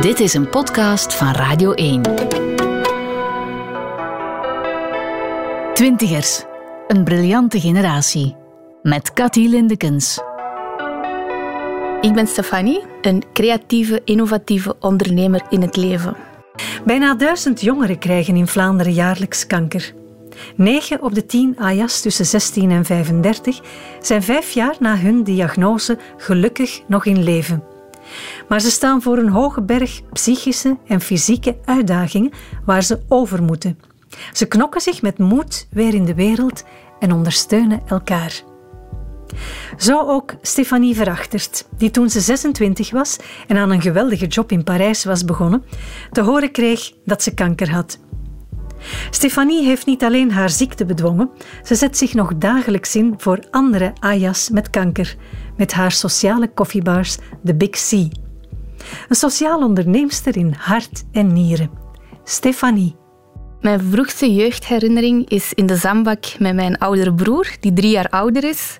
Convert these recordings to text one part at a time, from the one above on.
Dit is een podcast van Radio 1. Twintigers, een briljante generatie. Met Cathy Lindekens. Ik ben Stefanie, een creatieve, innovatieve ondernemer in het leven. Bijna duizend jongeren krijgen in Vlaanderen jaarlijks kanker. 9 op de 10 AJA's tussen 16 en 35 zijn vijf jaar na hun diagnose gelukkig nog in leven. Maar ze staan voor een hoge berg psychische en fysieke uitdagingen waar ze over moeten. Ze knokken zich met moed weer in de wereld en ondersteunen elkaar. Zo ook Stefanie Verachtert, die toen ze 26 was en aan een geweldige job in Parijs was begonnen, te horen kreeg dat ze kanker had. Stefanie heeft niet alleen haar ziekte bedwongen, ze zet zich nog dagelijks in voor andere Ayas met kanker, met haar sociale koffiebars The Big C. Een sociaal onderneemster in hart en nieren. Stefanie. Mijn vroegste jeugdherinnering is in de zandbak met mijn oudere broer, die drie jaar ouder is.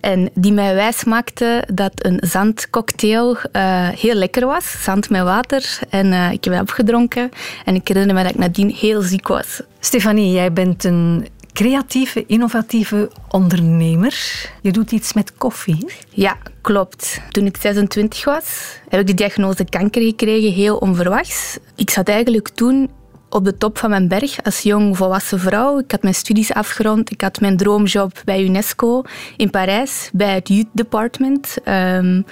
En die mij wijsmaakte dat een zandcocktail uh, heel lekker was. Zand met water. En uh, ik heb opgedronken. En ik herinner me dat ik nadien heel ziek was. Stefanie, jij bent een creatieve, innovatieve ondernemer. Je doet iets met koffie. Ja, klopt. Toen ik 26 was, heb ik de diagnose kanker gekregen, heel onverwachts. Ik zat eigenlijk toen op de top van mijn berg als jong volwassen vrouw. Ik had mijn studies afgerond. Ik had mijn droomjob bij UNESCO in Parijs, bij het Youth Department. Um,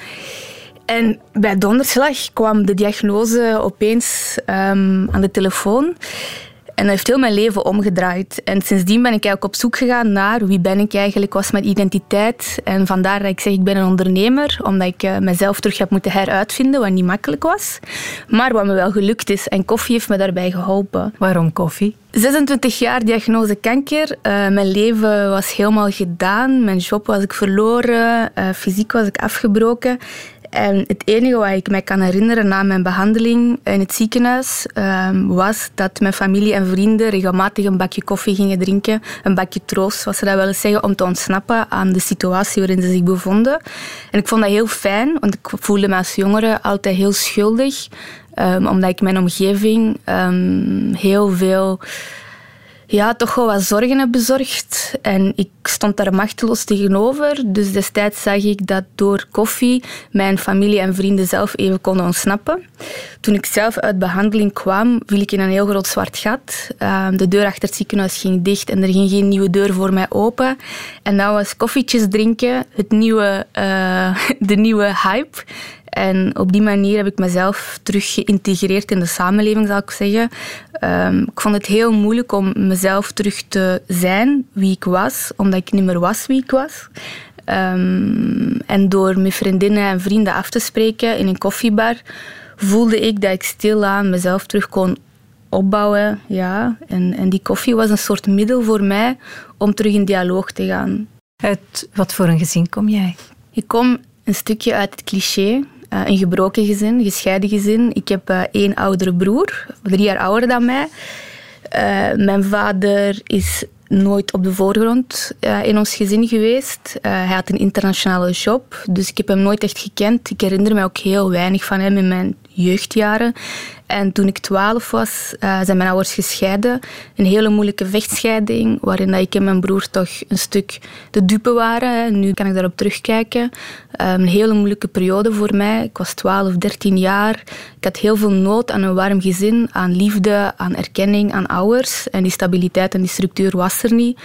en bij donderslag kwam de diagnose opeens um, aan de telefoon. En dat heeft heel mijn leven omgedraaid. En sindsdien ben ik eigenlijk op zoek gegaan naar wie ben ik eigenlijk, was mijn identiteit. En vandaar dat ik zeg ik ben een ondernemer, omdat ik uh, mezelf terug heb moeten heruitvinden, wat niet makkelijk was. Maar wat me wel gelukt is. En koffie heeft me daarbij geholpen. Waarom koffie? 26 jaar diagnose kanker. Uh, mijn leven was helemaal gedaan. Mijn job was ik verloren. Uh, fysiek was ik afgebroken. En het enige wat ik mij kan herinneren na mijn behandeling in het ziekenhuis ehm, was dat mijn familie en vrienden regelmatig een bakje koffie gingen drinken. Een bakje troost, zoals ze dat willen zeggen, om te ontsnappen aan de situatie waarin ze zich bevonden. En ik vond dat heel fijn, want ik voelde me als jongere altijd heel schuldig. Um, omdat ik mijn omgeving heel veel ja, toch wel wat zorgen heb bezorgd. En ik stond daar machteloos tegenover. Dus destijds zag ik dat door koffie mijn familie en vrienden zelf even konden ontsnappen. Toen ik zelf uit behandeling kwam, viel ik in een heel groot zwart gat. Ehm, de deur achter het ziekenhuis ging dicht en er ging geen nieuwe deur voor mij open. En dan was koffietjes drinken het nieuwe, uh, de nieuwe hype. En op die manier heb ik mezelf terug geïntegreerd in de samenleving, zal ik zeggen. Um, ik vond het heel moeilijk om mezelf terug te zijn wie ik was, omdat ik niet meer was wie ik was. Um, en door met vriendinnen en vrienden af te spreken in een koffiebar, voelde ik dat ik stilaan mezelf terug kon opbouwen. Ja. En, en die koffie was een soort middel voor mij om terug in dialoog te gaan. Uit wat voor een gezin kom jij? Ik kom een stukje uit het cliché. Uh, een gebroken gezin, gescheiden gezin. Ik heb uh, één oudere broer, drie jaar ouder dan mij. Uh, mijn vader is nooit op de voorgrond in ons gezin geweest. hij had een internationale job, dus ik heb hem nooit echt gekend. Ik herinner me ook heel weinig van hem in mijn jeugdjaren. En toen ik twaalf was, uh, zijn mijn ouders gescheiden. Een hele moeilijke vechtscheiding, waarin dat ik en mijn broer toch een stuk de dupe waren. Nu kan ik daarop terugkijken. Um, een hele moeilijke periode voor mij. Ik was 12, 13 jaar. Ik had heel veel nood aan een warm gezin, aan liefde, aan erkenning, aan ouders. En die stabiliteit en die structuur was er niet.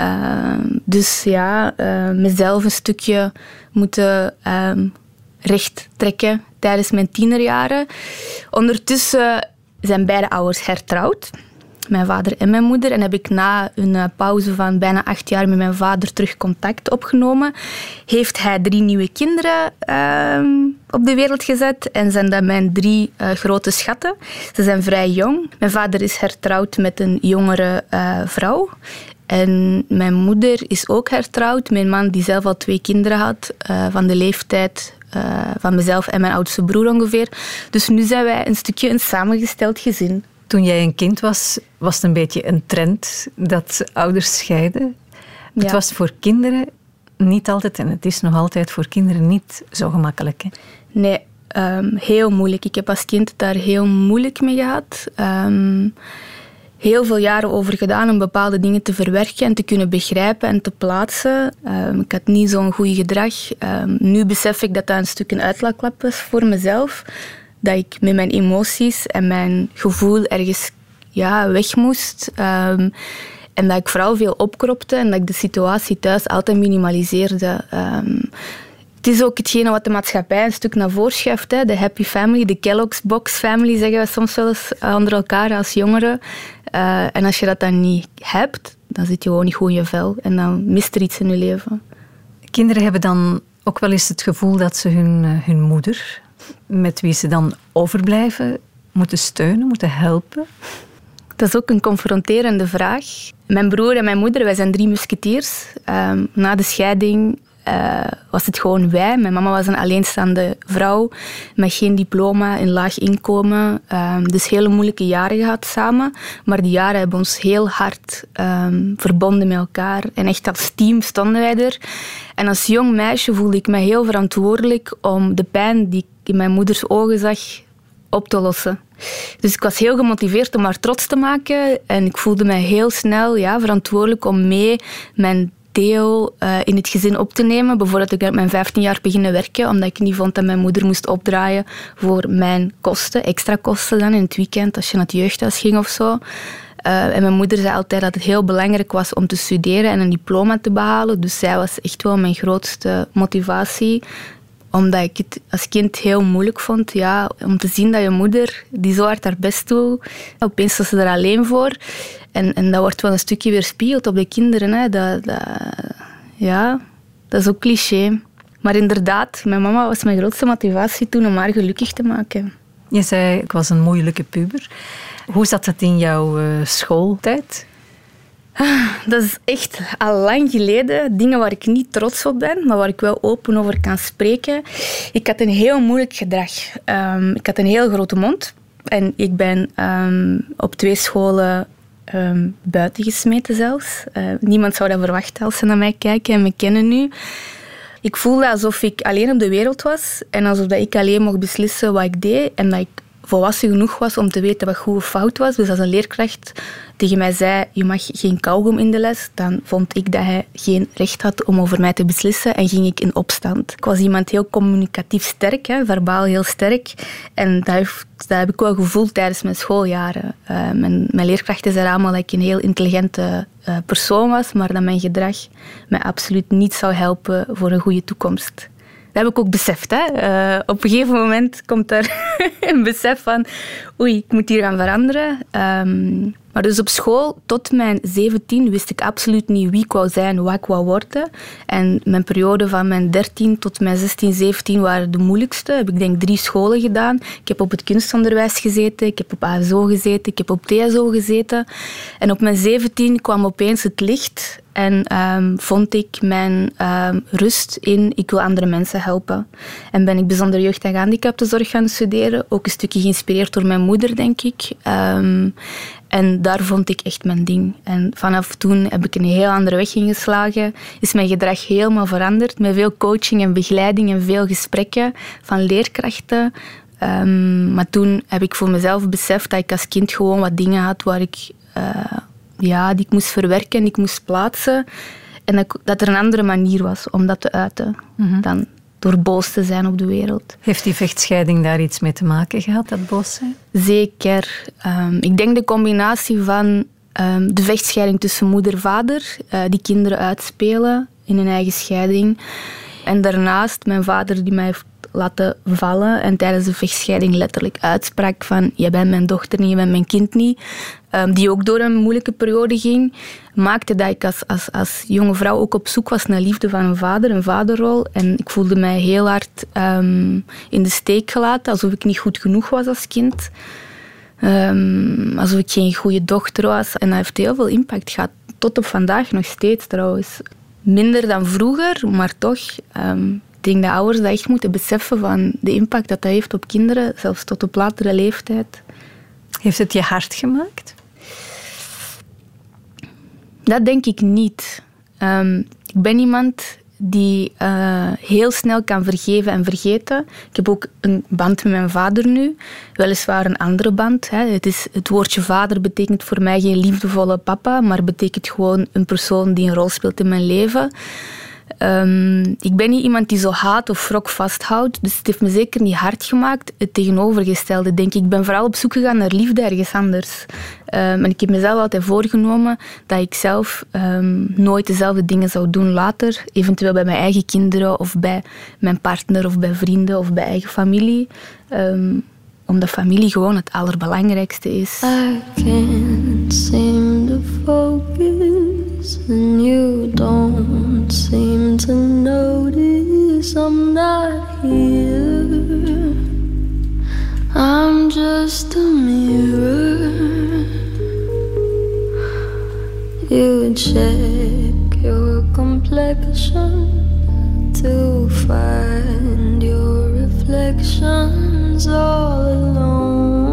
Uh, dus ja, mezelf een stukje moeten um, recht trekken tijdens mijn tienerjaren. Ondertussen zijn beide ouders hertrouwd. Mijn vader en mijn moeder. En heb ik na een eh, pauze van bijna acht jaar met mijn vader terug contact opgenomen. Heeft hij drie nieuwe kinderen uh, op de wereld gezet. En zijn dat mijn drie uh, grote schatten. Ze zijn vrij jong. Mijn vader is hertrouwd met een jongere uh, vrouw. En mijn moeder is ook hertrouwd een man die zelf al twee kinderen had. van de leeftijd uh, van mezelf en mijn oudste broer ongeveer. Dus nu zijn wij een stukje een samengesteld gezin. Toen jij een kind was, was het een beetje een trend dat ouders scheiden. Het was voor kinderen niet altijd, en het is nog altijd voor kinderen niet zo gemakkelijk. Hè? Nee, Ehm, heel moeilijk. Ik heb als kind daar heel moeilijk mee gehad. Ehm, heel veel jaren over gedaan om bepaalde dingen te verwerken en te kunnen begrijpen en te plaatsen. Ehm, ik had niet zo'n goed gedrag. nu besef ik dat dat een stuk een uitlaatklep was voor mezelf. Dat ik met mijn emoties en mijn gevoel ergens ja, weg moest. En dat ik vooral veel opkropte en dat ik de situatie thuis altijd minimaliseerde. Het is ook hetgene wat de maatschappij een stuk naar voren schuift. Hè. De happy family, de Kellogg's box family zeggen we soms wel eens onder elkaar als jongeren. Uh, en als je dat dan niet hebt, dan zit je gewoon niet goed in je vel. En dan mist er iets in je leven. Kinderen hebben dan ook wel eens het gevoel dat ze hun, eh, hun moeder, met wie ze dan overblijven, moeten steunen, moeten helpen. Dat is ook een confronterende vraag. Mijn broer en mijn moeder, wij zijn drie musketiers. Um, na de scheiding uh, was het gewoon wij. Mijn mama was een alleenstaande vrouw met geen diploma, een laag inkomen. Um, dus hele moeilijke jaren gehad samen. Maar die jaren hebben ons heel hard um, verbonden met elkaar. En echt als team stonden wij er. En als jong meisje voelde ik me heel verantwoordelijk om de pijn die ik in mijn moeders ogen zag op te lossen. Dus ik was heel gemotiveerd om haar trots te maken. En ik voelde mij heel snel ja, verantwoordelijk om mee mijn deel uh, in het gezin op te nemen. Bijvoorbeeld, ik heb mijn 15 jaar beginnen werken, omdat ik niet vond dat mijn moeder moest opdraaien voor mijn kosten, extra kosten dan in het weekend, als je naar het jeugdhuis ging of zo. Uh, en mijn moeder zei altijd dat het heel belangrijk was om te studeren en een diploma te behalen. Dus zij was echt wel mijn grootste motivatie omdat ik het als kind heel moeilijk vond ja, om te zien dat je moeder, die zo hard haar best doet, opeens was ze er alleen voor. En, en dat wordt wel een stukje weerspiegeld op de kinderen. Hè. Dat, dat, ja, dat is ook cliché. Maar inderdaad, mijn mama was mijn grootste motivatie toen om haar gelukkig te maken. Je zei, ik was een moeilijke puber. Hoe zat het in jouw uh, schooltijd? Dat is echt al lang geleden. Dingen waar ik niet trots op ben, maar waar ik wel open over kan spreken. Ik had een heel moeilijk gedrag. Um, ik had een heel grote mond. En ik ben um, op twee scholen um, buiten gesmeten zelfs. Uh, niemand zou dat verwachten als ze naar mij kijken en me kennen nu. Ik voelde alsof ik alleen op de wereld was en alsof dat ik alleen mocht beslissen wat ik deed en dat ik volwassen genoeg was om te weten wat goed of fout was. Dus als een leerkracht tegen mij zei, je mag geen kauwgom in de les, dan vond ik dat hij geen recht had om over mij te beslissen en ging ik in opstand. Ik was iemand heel communicatief sterk, hè, verbaal heel sterk. En dat, heeft, dat heb ik wel gevoeld tijdens mijn schooljaren. Uh, mijn, mijn leerkrachten zeiden allemaal dat ik een heel intelligente uh, persoon was, maar dat mijn gedrag mij absoluut niet zou helpen voor een goede toekomst. Dat heb ik ook beseft. Hè. Uh, op een gegeven moment komt er een besef van oei, ik moet hier gaan veranderen. Um, maar dus op school, tot mijn 17, wist ik absoluut niet wie ik wou zijn, wat ik wou worden. En mijn periode van mijn 13 tot mijn 16, 17 waren de moeilijkste. Heb ik denk drie scholen gedaan. Ik heb op het kunstonderwijs gezeten, ik heb op ASO gezeten, ik heb op TSO gezeten. En op mijn 17 kwam opeens het licht en um, vond ik mijn um, rust in ik wil andere mensen helpen. En ben ik bijzonder jeugd- en gehandicaptenzorg gaan studeren. Ook een stukje geïnspireerd door mijn moeder, denk ik. Um, en daar vond ik echt mijn ding. En vanaf toen heb ik een heel andere weg ingeslagen. Is mijn gedrag helemaal veranderd. Met veel coaching en begeleiding en veel gesprekken van leerkrachten. Um, maar toen heb ik voor mezelf beseft dat ik als kind gewoon wat dingen had waar ik, uh, ja, die ik moest verwerken en ik moest plaatsen. En dat, dat er een andere manier was om dat te uiten mm dan door boos te zijn op de wereld. Heeft die vechtscheiding daar iets mee te maken gehad, dat boos zijn? Zeker. Um, ik denk de combinatie van um, de vechtscheiding tussen moeder en vader, uh, die kinderen uitspelen in hun eigen scheiding. En daarnaast mijn vader die mij heeft laten vallen en tijdens de vechtscheiding letterlijk uitsprak van je bent mijn dochter niet, je bent mijn kind niet. Um, die ook door een moeilijke periode ging, maakte dat ik als, als, als jonge vrouw ook op zoek was naar liefde van een vader, een vaderrol. En ik voelde mij heel hard um, in de steek gelaten, alsof ik niet goed genoeg was als kind. Um, alsof ik geen goede dochter was. En dat heeft heel veel impact gehad. Tot op vandaag nog steeds trouwens. Minder dan vroeger, maar toch. Denk dat ouders dat echt moeten beseffen van de impact dat dat heeft op kinderen, zelfs tot op latere leeftijd. Heeft het je hard gemaakt? Dat denk ik niet. Um, ik ben iemand die uh, heel snel kan vergeven en vergeten. Ik heb ook een band met mijn vader nu. Weliswaar een andere band. Hè. Het, is, het woordje vader betekent voor mij geen liefdevolle papa, maar betekent gewoon een persoon die een rol speelt in mijn leven. Um, ik ben niet iemand die zo haat of wrok vasthoudt, dus het heeft me zeker niet hard gemaakt. Het tegenovergestelde, denk ik. Ik ben vooral op zoek gegaan naar liefde ergens anders. Um, en ik heb mezelf altijd voorgenomen dat ik zelf um, nooit dezelfde dingen zou doen later. Eventueel bij mijn eigen kinderen of bij mijn partner of bij vrienden of bij eigen familie. omdat familie gewoon het allerbelangrijkste is. I can't focus and you don't seem to notice I'm not here. I'm just a mirror. You check your complexion to find your reflections all alone.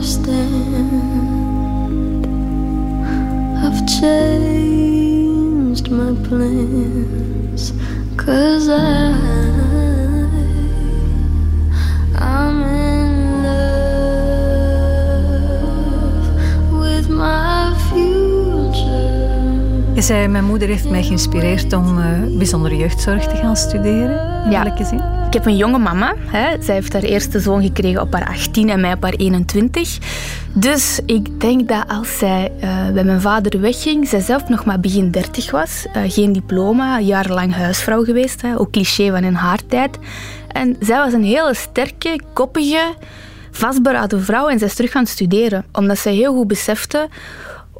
Understand? I've changed my plans. Cause I, Je zei, mijn moeder heeft mij geïnspireerd om uh, bijzondere jeugdzorg te gaan studeren. In ja. welke zin? Ik heb een jonge mama. Hè. Zij heeft haar eerste zoon gekregen op haar 18 en mij op haar 21. Dus ik denk dat als zij uh, bij mijn vader wegging, zij zelf nog maar begin 30 was, uh, geen diploma, jarenlang huisvrouw geweest, hè, ook cliché van in haar tijd. En zij was een hele sterke, koppige, vastberaden vrouw en zij is terug gaan studeren. Omdat zij heel goed besefte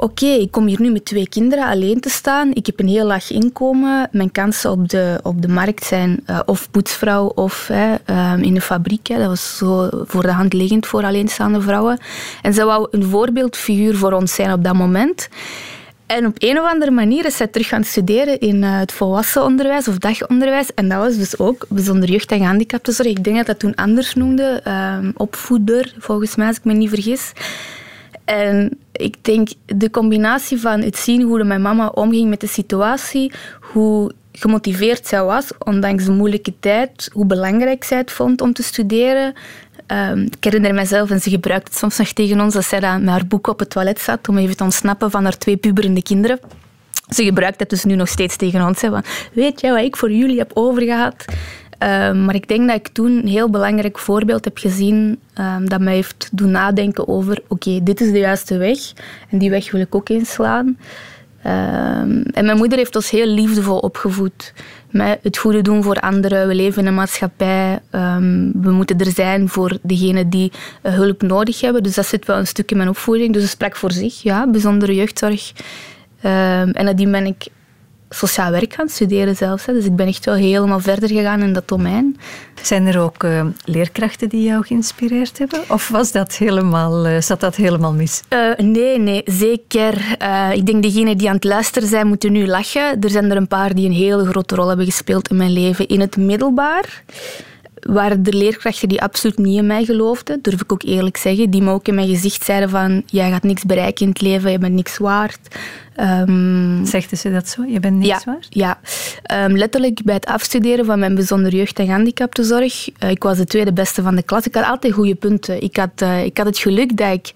oké, ik kom hier nu met twee kinderen alleen te staan. Ik heb een heel laag inkomen. Mijn kansen op de, op de markt zijn uh, of poetsvrouw of um, in de fabriek. Hè. Dat was zo voor de hand liggend voor alleenstaande vrouwen. En ze wou een voorbeeldfiguur voor ons zijn op dat moment. En op een of andere manier is zij terug gaan studeren in uh, het volwassen onderwijs of dagonderwijs. En dat was dus ook bijzonder jeugd- en gehandicaptenzorg. Ik denk dat dat toen anders noemde. Uh, opvoeder, volgens mij, als ik me niet vergis. En ik denk de combinatie van het zien hoe mijn mama omging met de situatie, hoe gemotiveerd zij was, ondanks de moeilijke tijd, hoe belangrijk zij het vond om te studeren. Um, ik herinner mezelf, en ze gebruikt het soms nog tegen ons, dat zij dan met haar boek op het toilet zat om even te ontsnappen van haar twee puberende kinderen. Ze gebruikt het dus nu nog steeds tegen ons. Van, weet jij wat ik voor jullie heb overgehad? Um, maar ik denk dat ik toen een heel belangrijk voorbeeld heb gezien um, dat mij heeft doen nadenken over oké, dit is de juiste weg en die weg wil ik ook inslaan. Um, en mijn moeder heeft ons heel liefdevol opgevoed. Met het goede doen voor anderen. We leven in een maatschappij. we moeten er zijn voor degenen die uh, hulp nodig hebben. Dus dat zit wel een stuk in mijn opvoeding. Dus het sprak voor zich. Ja, bijzondere jeugdzorg. en nadien ben ik sociaal werk gaan studeren zelfs. Hè. Dus ik ben echt wel helemaal verder gegaan in dat domein. Zijn er ook uh, leerkrachten die jou geïnspireerd hebben? Of was dat helemaal, uh, zat dat helemaal mis? Uh, nee, nee, zeker. ik denk degenen die aan het luisteren zijn, moeten nu lachen. Er zijn er een paar die een hele grote rol hebben gespeeld in mijn leven. In het middelbaar waren er leerkrachten die absoluut niet in mij geloofden, durf ik ook eerlijk zeggen. Die me ook in mijn gezicht zeiden van, jij gaat niks bereiken in het leven, je bent niks waard. Um, Zegden ze dat zo? Je bent niks ja, waard? Ja, um, letterlijk bij het afstuderen van mijn bijzonder jeugd- en gehandicaptenzorg. Uh, ik was de tweede beste van de klas. Ik had altijd goede punten. Ik had, uh, ik had het geluk dat ik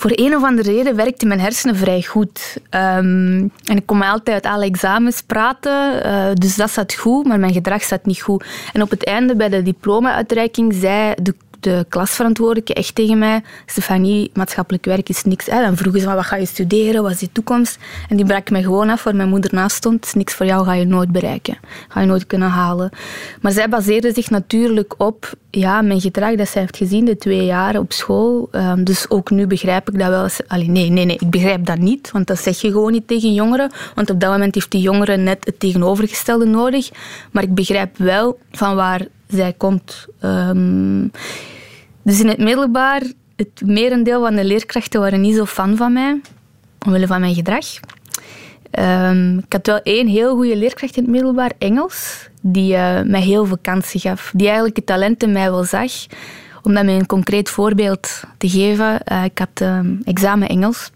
voor een of andere reden werkte mijn hersenen vrij goed. Um, en ik kon altijd uit alle examens praten, uh, dus dat zat goed, maar mijn gedrag zat niet goed. En op het einde bij de diploma-uitreiking zei de de klasverantwoordelijke echt tegen mij, Stefanie, maatschappelijk werk is niks. Hè. Dan vroegen ze, wat ga je studeren, wat is je toekomst? En die brak me gewoon af waar mijn moeder naast stond. Het is niks voor jou, ga je nooit bereiken. Ga je nooit kunnen halen. Maar zij baseerde zich natuurlijk op ja, mijn gedrag dat zij heeft gezien de twee jaar op school. Um, dus ook nu begrijp ik dat wel. Allee, nee, nee, nee, ik begrijp dat niet, want dat zeg je gewoon niet tegen jongeren. Want op dat moment heeft die jongeren net het tegenovergestelde nodig. Maar ik begrijp wel van waar zij komt. Um, dus in het middelbaar, het merendeel van de leerkrachten waren niet zo fan van mij. omwille van mijn gedrag. Ehm, ik had wel één heel goede leerkracht in het middelbaar, Engels, die uh, mij heel veel kansen gaf. Die eigenlijk het talent in mij wel zag. Om dat met een concreet voorbeeld te geven, uh, ik had ehm, examen Engels.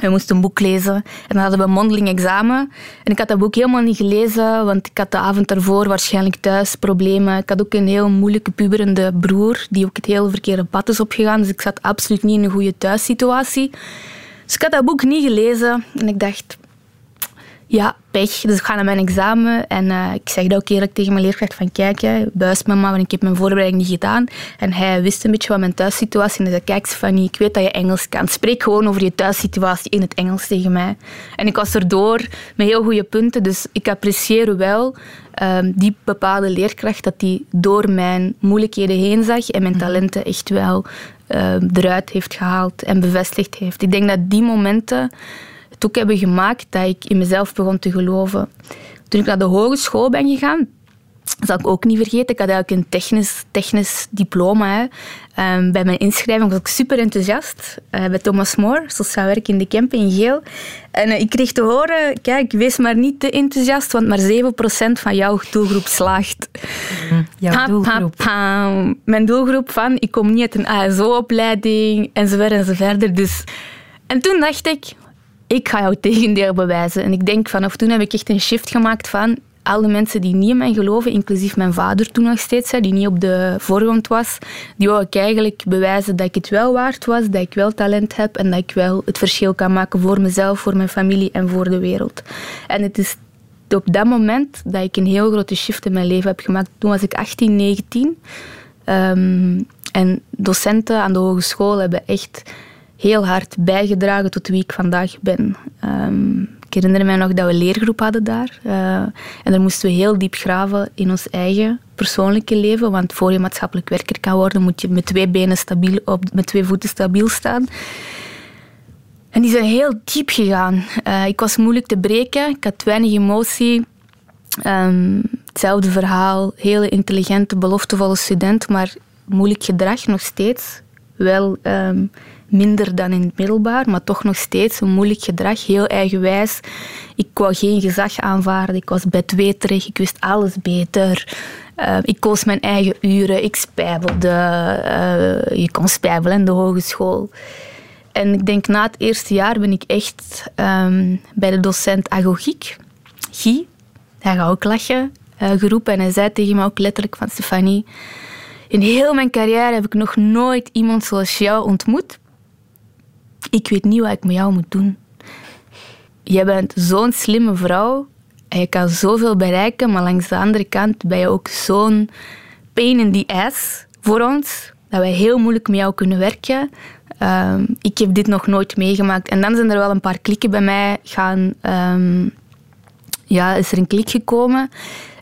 We moesten een boek lezen en dan hadden we een mondeling examen. En ik had dat boek helemaal niet gelezen, want ik had de avond daarvoor waarschijnlijk thuis problemen. Ik had ook een heel moeilijke puberende broer, die ook het hele verkeerde pad is opgegaan. Dus ik zat absoluut niet in een goede thuissituatie. Dus ik had dat boek niet gelezen en ik dacht, ja, pech. Dus ik ga naar mijn examen en uh, ik zeg dat ook eerlijk tegen mijn leerkracht van kijk, hè, buis mama, want ik heb mijn voorbereiding niet gedaan. En hij wist een beetje wat mijn thuissituatie en hij zei, kijk Stefanie, ik weet dat je Engels kan. Spreek gewoon over je thuissituatie in het Engels tegen mij. En ik was erdoor met heel goede punten, dus ik apprecieer wel um, die bepaalde leerkracht dat die door mijn moeilijkheden heen zag en mijn mhm. talenten echt wel um, eruit heeft gehaald en bevestigd heeft. Ik denk dat die momenten ook hebben gemaakt dat ik in mezelf begon te geloven. Toen ik naar de hogeschool ben gegaan, zal ik ook niet vergeten. Ik had eigenlijk een technisch, technisch diploma. Hè. Um, bij mijn inschrijving was ik super enthousiast. Uh, bij Thomas Moore, sociaal werk in de Kempen in Geel. En uh, ik kreeg te horen, kijk, wees maar niet te enthousiast, want maar 7% van jouw doelgroep slaagt. Mm, jouw doelgroep? Mijn doelgroep van, ik kom niet uit een ASO-opleiding, enzovoort enzovoort. Dus... En toen dacht ik, ik ga jou tegendeel bewijzen. En ik denk vanaf toen heb ik echt een shift gemaakt van alle mensen die niet in mij geloven, inclusief mijn vader toen nog steeds, die niet op de voorgrond was, die wou ik eigenlijk bewijzen dat ik het wel waard was, dat ik wel talent heb en dat ik wel het verschil kan maken voor mezelf, voor mijn familie en voor de wereld. En het is op dat moment dat ik een heel grote shift in mijn leven heb gemaakt. Toen was ik 18, 19. Um, en docenten aan de hogeschool hebben echt heel hard bijgedragen tot wie ik vandaag ben. Um, ik herinner mij nog dat we een leergroep hadden daar. Uh, en daar moesten we heel diep graven in ons eigen persoonlijke leven. Want voor je maatschappelijk werker kan worden, moet je met twee benen stabiel op, met twee voeten stabiel staan. En die zijn heel diep gegaan. Uh, ik was moeilijk te breken. Ik had weinig emotie. Um, hetzelfde verhaal. Hele intelligente, beloftevolle student, maar moeilijk gedrag nog steeds. Wel um, minder dan in het middelbaar, maar toch nog steeds een moeilijk gedrag, heel eigenwijs. Ik wou geen gezag aanvaarden, ik was bedweterig, ik wist alles beter. Uh, ik koos mijn eigen uren, ik spijbelde. Uh, je kon spijbelen in de hogeschool. En ik denk na het eerste jaar ben ik echt um, bij de docent agogiek, Guy, hij gaat ook lachen, uh, geroepen. En hij zei tegen me ook letterlijk van Stefanie, in heel mijn carrière heb ik nog nooit iemand zoals jou ontmoet ik weet niet wat ik met jou moet doen. Je bent zo'n slimme vrouw en je kan zoveel bereiken, maar langs de andere kant ben je ook zo'n pain in the ass voor ons, dat wij heel moeilijk met jou kunnen werken. Um, ik heb dit nog nooit meegemaakt. En dan zijn er wel een paar klikken bij mij gaan... Um, ja, is er een klik gekomen.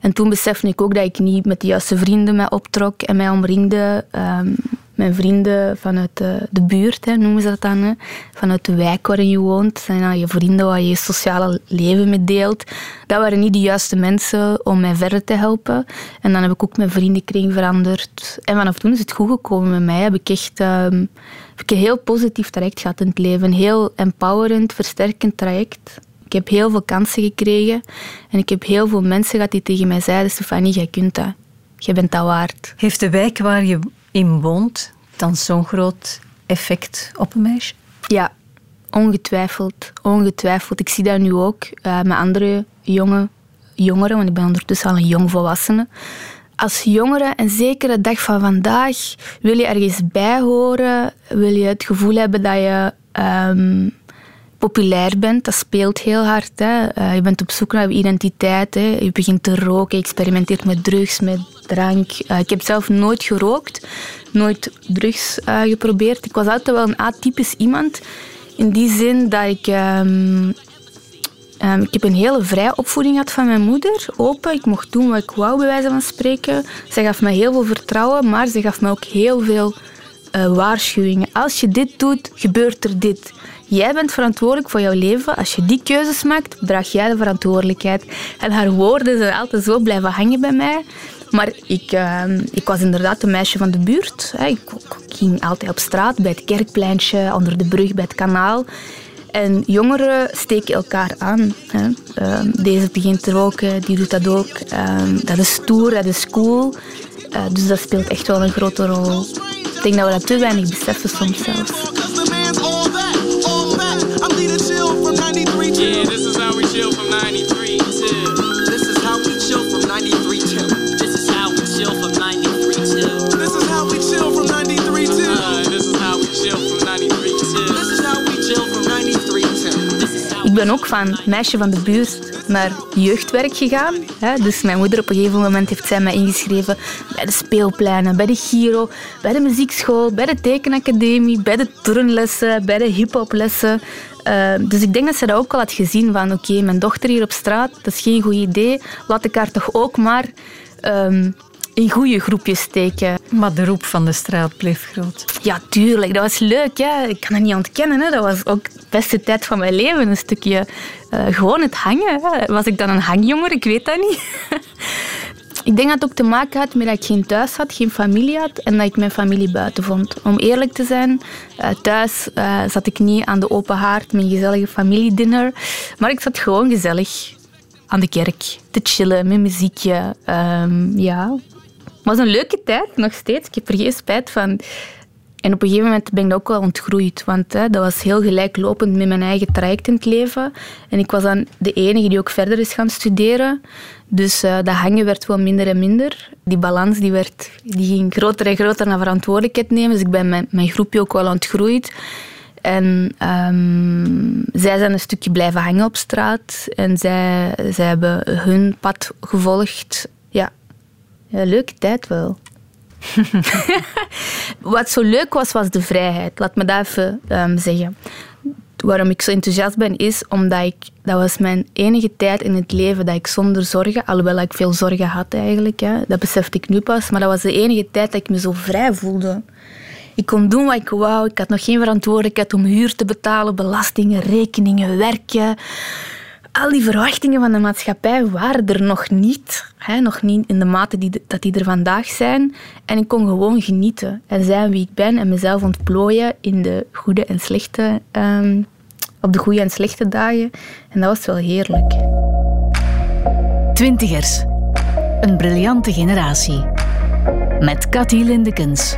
En toen besefte ik ook dat ik niet met de juiste vrienden mij optrok en mij omringde. Um, mijn vrienden vanuit de, de buurt, hè, noemen ze dat dan. Hè. Vanuit de wijk waarin je woont. zijn dan je vrienden waar je je sociale leven mee deelt. Dat waren niet de juiste mensen om mij verder te helpen. En dan heb ik ook mijn vriendenkring veranderd. En vanaf toen is het goed gekomen met mij. Heb ik echt um, heb ik een heel positief traject gehad in het leven. Een heel empowerend, versterkend traject. Ik heb heel veel kansen gekregen. En ik heb heel veel mensen gehad die tegen mij zeiden... Stefanie, jij kunt dat. Je bent dat waard. Heeft de wijk waar je in woont dan zo'n groot effect op een meisje? Ja, ongetwijfeld. Ongetwijfeld. Ik zie dat nu ook uh, met andere jonge, jongeren, want ik ben ondertussen al een jong volwassene. Als jongere, en zeker de dag van vandaag, wil je ergens bij horen, wil je het gevoel hebben dat je um, populair bent, dat speelt heel hard. Hè. Uh, je bent op zoek naar identiteit. Hè. Je begint te roken, je experimenteert met drugs, met drank. Uh, ik heb zelf nooit gerookt, nooit drugs uh, geprobeerd. Ik was altijd wel een atypisch iemand. In die zin dat ik... Um, um, ik heb een hele vrije opvoeding gehad van mijn moeder. Open, ik mocht doen wat ik wou, bij wijze van spreken. Ze gaf me heel veel vertrouwen, maar ze gaf me ook heel veel waarschuwingen. Als je dit doet, gebeurt er dit. Jij bent verantwoordelijk voor jouw leven. Als je die keuzes maakt, draag jij de verantwoordelijkheid. En haar woorden zijn altijd zo blijven hangen bij mij. Maar ik, uh, ik was inderdaad een meisje van de buurt. Ik, ging altijd op straat, bij het kerkpleintje, onder de brug, bij het kanaal. En jongeren steken elkaar aan. Hè. Ehm, deze begint te roken, die doet dat ook. Ehm, dat is stoer, dat is cool. Uh, dus dat speelt echt wel een grote rol. Ik denk dat we dat te weinig beseffen soms zelfs. Ben ook van meisje van de buurt naar jeugdwerk gegaan. Dus mijn moeder op een gegeven moment heeft zij mij ingeschreven bij de speelpleinen, bij de Giro, bij de muziekschool, bij de tekenacademie, bij de turnlessen, bij de hiphoplessen. Uh, dus ik denk dat ze dat ook al had gezien van oké, mijn dochter hier op straat, dat is geen goed idee. Laat ik haar toch ook maar um, in goede groepjes steken. Maar de roep van de straat bleef groot. Ja, tuurlijk. Dat was leuk. Hè. Ik kan het niet ontkennen. Hè. Dat was ook de beste tijd van mijn leven. Een stukje uh, gewoon het hangen. Hè. Was ik dan een hangjonger? Ik weet dat niet. Ik denk dat het ook te maken had met dat ik geen thuis had, geen familie had en dat ik mijn familie buiten vond. Om eerlijk te zijn, uh, thuis uh, zat ik niet aan de open haard, mijn gezellige familiedinner, maar ik zat gewoon gezellig aan de kerk te chillen met muziekje. Um, ja, was een leuke tijd, nog steeds. Ik heb er geen spijt van. En op een gegeven moment ben ik ook wel ontgroeid. Want hè, dat was heel gelijklopend met mijn eigen traject in het leven. En ik was dan de enige die ook verder is gaan studeren. Dus uh, dat hangen werd wel minder en minder. Die balans die werd, die ging groter en groter naar verantwoordelijkheid nemen. Dus ik ben mijn, mijn groepje ook wel ontgroeid. En um, zij zijn een stukje blijven hangen op straat. En zij, zij hebben hun pad gevolgd. Ja, ja leuke tijd wel. Wat zo leuk was, was de vrijheid. Laat me dat even um, zeggen. Waarom ik zo enthousiast ben, is omdat ik... Dat was mijn enige tijd in het leven dat ik zonder zorgen... Alhoewel ik veel zorgen had eigenlijk. Hè, dat besefte ik nu pas. Maar dat was de enige tijd dat ik me zo vrij voelde. Ik kon doen wat ik wou. Ik had nog geen verantwoordelijkheid om huur te betalen, belastingen, rekeningen, werken al die verwachtingen van de maatschappij waren er nog niet. Hè, nog niet in de mate die, dat die er vandaag zijn. En ik kon gewoon genieten en zijn wie ik ben en mezelf ontplooien in de goede en slechte, um, op de goede en slechte dagen. En dat was wel heerlijk. Twintigers. Een briljante generatie. Met Cathy Lindekens.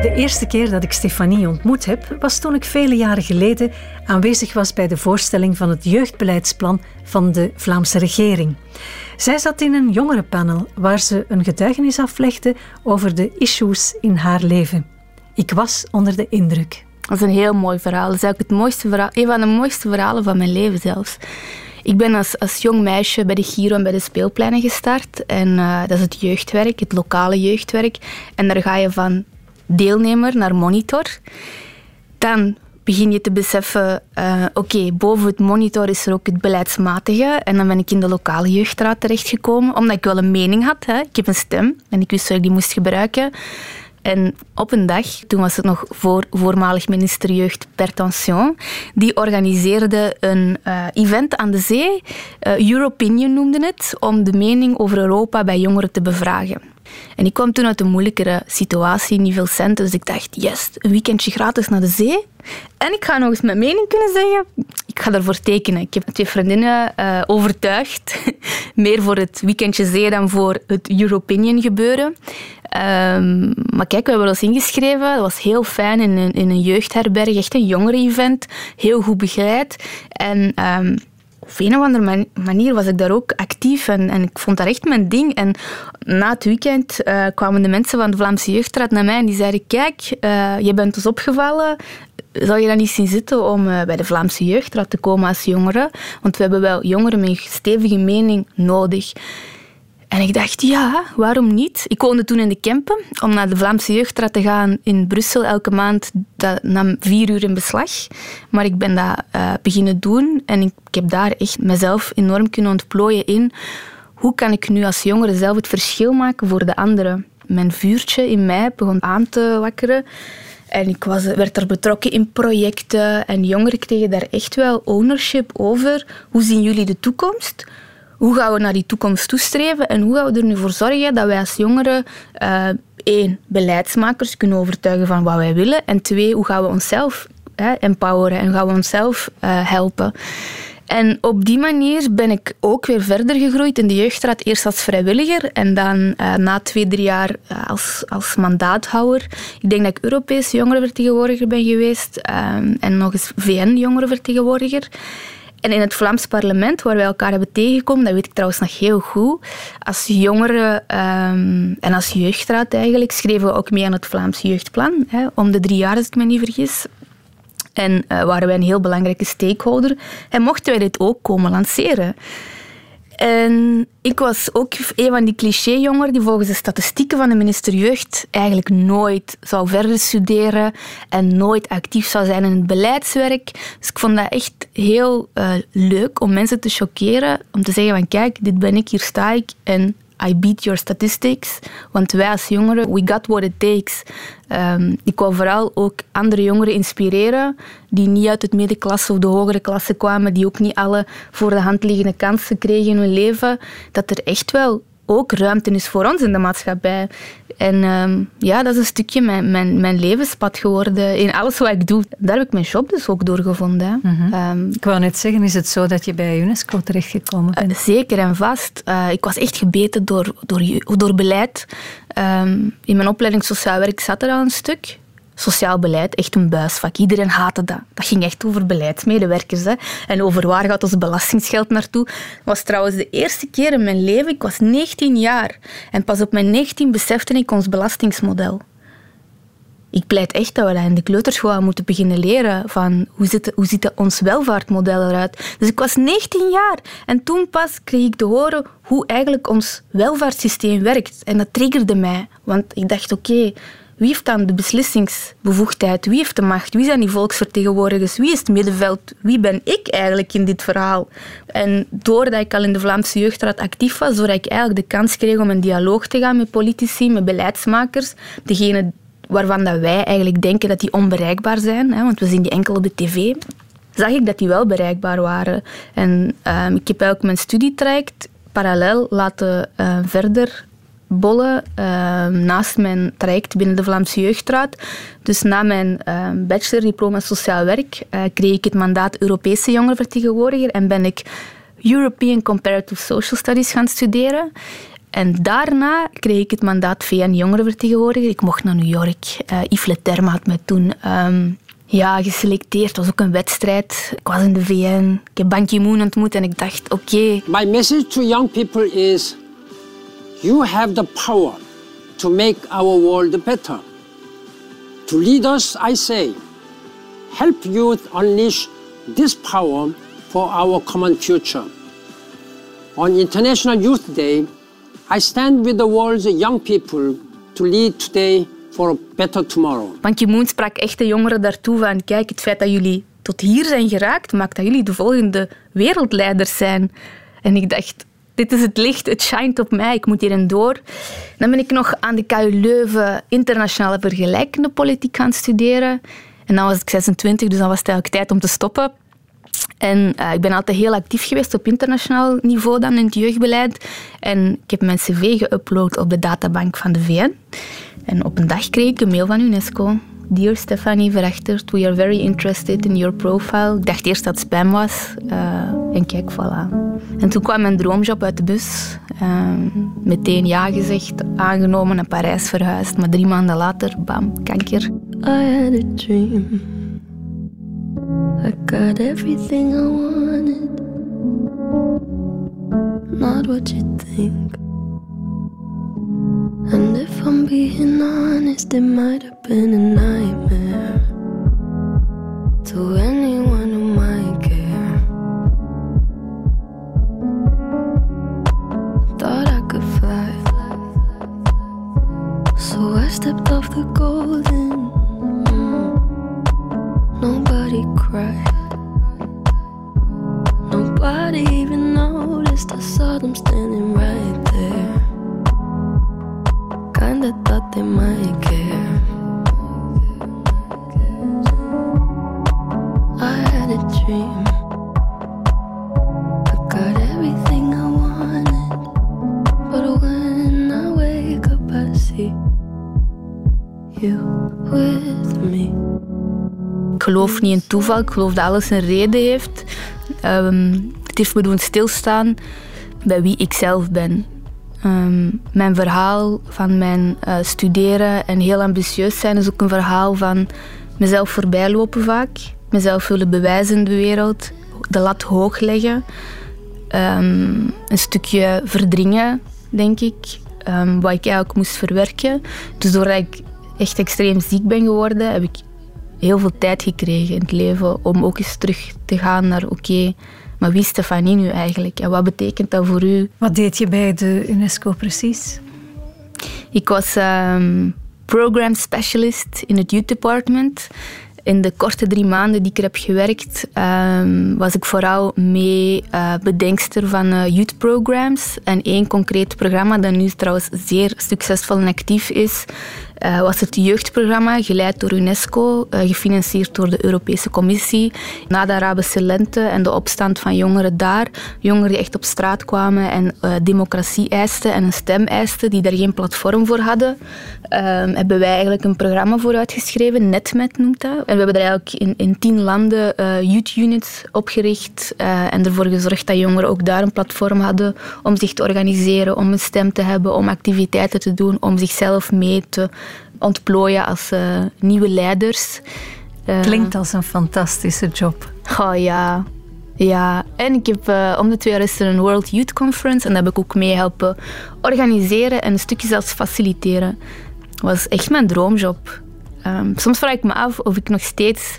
De eerste keer dat ik Stefanie ontmoet heb, was toen ik vele jaren geleden aanwezig was bij de voorstelling van het jeugdbeleidsplan van de Vlaamse regering. Zij zat in een jongerenpanel waar ze een getuigenis aflegde over de issues in haar leven. Ik was onder de indruk. Dat is een heel mooi verhaal. Dat is eigenlijk het mooiste verhaal, een van de mooiste verhalen van mijn leven zelfs. Ik ben als, als jong meisje bij de Giro en bij de speelpleinen gestart. En uh, dat is het jeugdwerk, het lokale jeugdwerk. En daar ga je van deelnemer naar monitor. Dan begin je te beseffen, uh, oké, boven het monitor is er ook het beleidsmatige. En dan ben ik in de lokale jeugdraad terechtgekomen, omdat ik wel een mening had. Hè. Ik heb een stem en ik wist dat ik die moest gebruiken. En op een dag, toen was het nog voor voormalig minister Jeugd Pertension, die organiseerde een uh, event aan de zee, uh, Europinion noemde het, om de mening over Europa bij jongeren te bevragen. En ik kwam toen uit een moeilijkere situatie, niet veel centen, dus ik dacht, yes, een weekendje gratis naar de zee. En ik ga nog eens mijn mening kunnen zeggen. Ik ga ervoor tekenen. Ik heb twee vriendinnen uh, overtuigd. Meer voor het weekendje zee dan voor het Europinion gebeuren. Um, maar kijk, we hebben ons ingeschreven. Dat was heel fijn in een, in een jeugdherberg. Echt een jongeren-event. Heel goed begeleid. En... Um, op een of andere manier was ik daar ook actief en, en ik vond dat echt mijn ding. En na het weekend uh, kwamen de mensen van de Vlaamse Jeugdraad naar mij en die zeiden: Kijk, uh, je bent ons opgevallen. Zou je dan niet zien zitten om uh, bij de Vlaamse Jeugdraad te komen als jongere? Want we hebben wel jongeren met een stevige mening nodig. En ik dacht, ja, waarom niet? Ik woonde toen in de Kempen. Om naar de Vlaamse Jeugdraad te gaan in Brussel elke maand, dat nam vier uur in beslag. Maar ik ben dat uh, beginnen doen en ik, ik heb daar echt mezelf enorm kunnen ontplooien in hoe kan ik nu als jongere zelf het verschil maken voor de anderen. Mijn vuurtje in mij begon aan te wakkeren. En ik was, werd er betrokken in projecten en jongeren kregen daar echt wel ownership over. Hoe zien jullie de toekomst? Hoe gaan we naar die toekomst toestreven en hoe gaan we er nu voor zorgen dat wij als jongeren uh, één, beleidsmakers kunnen overtuigen van wat wij willen en twee, hoe gaan we onszelf hè, empoweren en gaan we onszelf uh, helpen. En op die manier ben ik ook weer verder gegroeid in de jeugdraad. Eerst als vrijwilliger en dan uh, na twee, drie jaar als, als mandaathouder. Ik denk dat ik Europees jongerenvertegenwoordiger ben geweest um, en nog eens VN-jongerenvertegenwoordiger. En in het Vlaams parlement, waar wij elkaar hebben tegengekomen, dat weet ik trouwens nog heel goed, als jongeren um, en als jeugdraad eigenlijk, schreven we ook mee aan het Vlaams jeugdplan, hè, om de drie jaar als ik me niet vergis. En uh, waren wij een heel belangrijke stakeholder. En mochten wij dit ook komen lanceren. En ik was ook een van die cliché-jongeren die volgens de statistieken van de minister Jeugd eigenlijk nooit zou verder studeren en nooit actief zou zijn in het beleidswerk. Dus ik vond dat echt heel uh, leuk om mensen te choqueren, om te zeggen van kijk, dit ben ik, hier sta ik en I beat your statistics. Want wij als jongeren, we got what it takes. Um, ik wil vooral ook andere jongeren inspireren die niet uit het middenklasse of de hogere klasse kwamen, die ook niet alle voor de hand liggende kansen kregen in hun leven. Dat er echt wel ook ruimte is voor ons in de maatschappij. En um, ja, dat is een stukje mijn, mijn, mijn levenspad geworden. In alles wat ik doe, daar heb ik mijn job dus ook doorgevonden. Mm -hmm. um, ik wou net zeggen, is het zo dat je bij UNESCO terechtgekomen bent? Uh, zeker en vast. Uh, ik was echt gebeten door, door, door beleid. Um, in mijn opleiding sociaal werk zat er al een stuk sociaal beleid echt een buisvak. Iedereen haatte dat. Dat ging echt over beleidsmedewerkers. Hè. En over waar gaat ons belastingsgeld naartoe. Dat was trouwens de eerste keer in mijn leven. Ik was 19 jaar. En pas op mijn 19 besefte ik ons belastingsmodel. Ik pleit echt dat we in de kleuterschool moeten beginnen leren. Van hoe ziet, hoe ziet ons welvaartmodel eruit? Dus ik was 19 jaar. En toen pas kreeg ik te horen hoe eigenlijk ons welvaartssysteem werkt. En dat triggerde mij. Want ik dacht, oké... wie heeft dan de beslissingsbevoegdheid? Wie heeft de macht? Wie zijn die volksvertegenwoordigers? Wie is het middenveld? Wie ben ik eigenlijk in dit verhaal? En doordat ik al in de Vlaamse Jeugdraad actief was, doordat ik eigenlijk de kans kreeg om in dialoog te gaan met politici, met beleidsmakers, degene waarvan dat wij eigenlijk denken dat die onbereikbaar zijn, hè, want we zien die enkel op de tv, zag ik dat die wel bereikbaar waren. En uh, ik heb eigenlijk mijn studietraject parallel laten uh, verder bollen uh, naast mijn traject binnen de Vlaamse Jeugdraad. Dus na mijn uh, bachelordiploma sociaal werk uh, kreeg ik het mandaat Europese jongerenvertegenwoordiger en ben ik European Comparative Social Studies gaan studeren. En daarna kreeg ik het mandaat VN jongerenvertegenwoordiger. Ik mocht naar New York. Uh, Yves Leterme had mij toen um, ja, geselecteerd. Het was ook een wedstrijd. Ik was in de VN. Ik heb Ban Ki-moon ontmoet en ik dacht, oké. My message to young people is... You have the power to make our world better. To leaders, I say, help youth unleash this power for our common future. On International Youth Day, I stand with the world's young people to lead today for a better tomorrow. Ban Ki-moon sprak echte jongeren daartoe van kijk, het feit dat jullie tot hier zijn geraakt, maakt dat jullie de volgende wereldleiders zijn. En ik dacht, dit is het licht, het shine op mij, ik moet hierin door. Dan ben ik nog aan de KU Leuven internationale vergelijkende politiek gaan studeren. En dan was ik 26, dus dan was het eigenlijk tijd om te stoppen. En uh, ik ben altijd heel actief geweest op internationaal niveau dan in het jeugdbeleid. En ik heb mijn cv geüpload op de databank van de VN. En op een dag kreeg ik een mail van UNESCO. Dear Stefanie Verachtert, we are very interested in your profile. Ik dacht eerst dat het spam was. Uh, en kijk, voilà. En toen kwam mijn droomjob uit de bus. Uh, meteen ja gezegd, aangenomen, naar Parijs verhuisd. Maar drie maanden later, bam, kanker. I had a dream. I got everything I wanted. Not what you think. And if I'm being honest, it might have been a nightmare to anyone who might care. Thought I could fly, so I stepped off the golden. Nobody cried, nobody even noticed. I saw them standing right there kinda thought they might care. I had a dream. I got everything I wanted. But when I wake up, I see you with me. Ik geloof niet in toeval. Ik geloof dat alles een reden heeft. Ehm, het heeft me doen stilstaan bij wie ik zelf ben. Ehm, mijn verhaal van mijn uh, studeren en heel ambitieus zijn is ook een verhaal van mezelf voorbijlopen vaak. Mezelf willen bewijzen in de wereld. De lat hoog leggen. Ehm, een stukje verdringen, denk ik. Um, wat ik eigenlijk moest verwerken. Dus doordat ik echt extreem ziek ben geworden, heb ik heel veel tijd gekregen in het leven om ook eens terug te gaan naar oké, maar wie is Stefanie nu eigenlijk en wat betekent dat voor u? Wat deed je bij de UNESCO precies? Ik was um, program specialist in het youth department. In de korte drie maanden die ik er heb gewerkt, um, was ik vooral mee uh, bedenkster van uh, youth programs. En één concreet programma dat nu trouwens zeer succesvol en actief is, uh, was het jeugdprogramma, geleid door UNESCO, uh, gefinancierd door de Europese Commissie. Na de Arabische lente en de opstand van jongeren daar, jongeren die echt op straat kwamen en uh, democratie eisten en een stem eisten, die daar geen platform voor hadden, ehm, hebben wij eigenlijk een programma voor uitgeschreven, NetMet noemt dat. En we hebben er eigenlijk in, in tien landen youth units opgericht en ervoor gezorgd dat jongeren ook daar een platform hadden om zich te organiseren, om een stem te hebben, om activiteiten te doen, om zichzelf mee te ontplooien als uh, nieuwe leiders. Uh, Klinkt als een fantastische job. Oh ja, ja. En ik heb uh, om de twee jaar is er een World Youth Conference en dat heb ik ook mee helpen organiseren en een stukje zelfs faciliteren. Dat was echt mijn droomjob. Um, soms vraag ik me af of ik nog steeds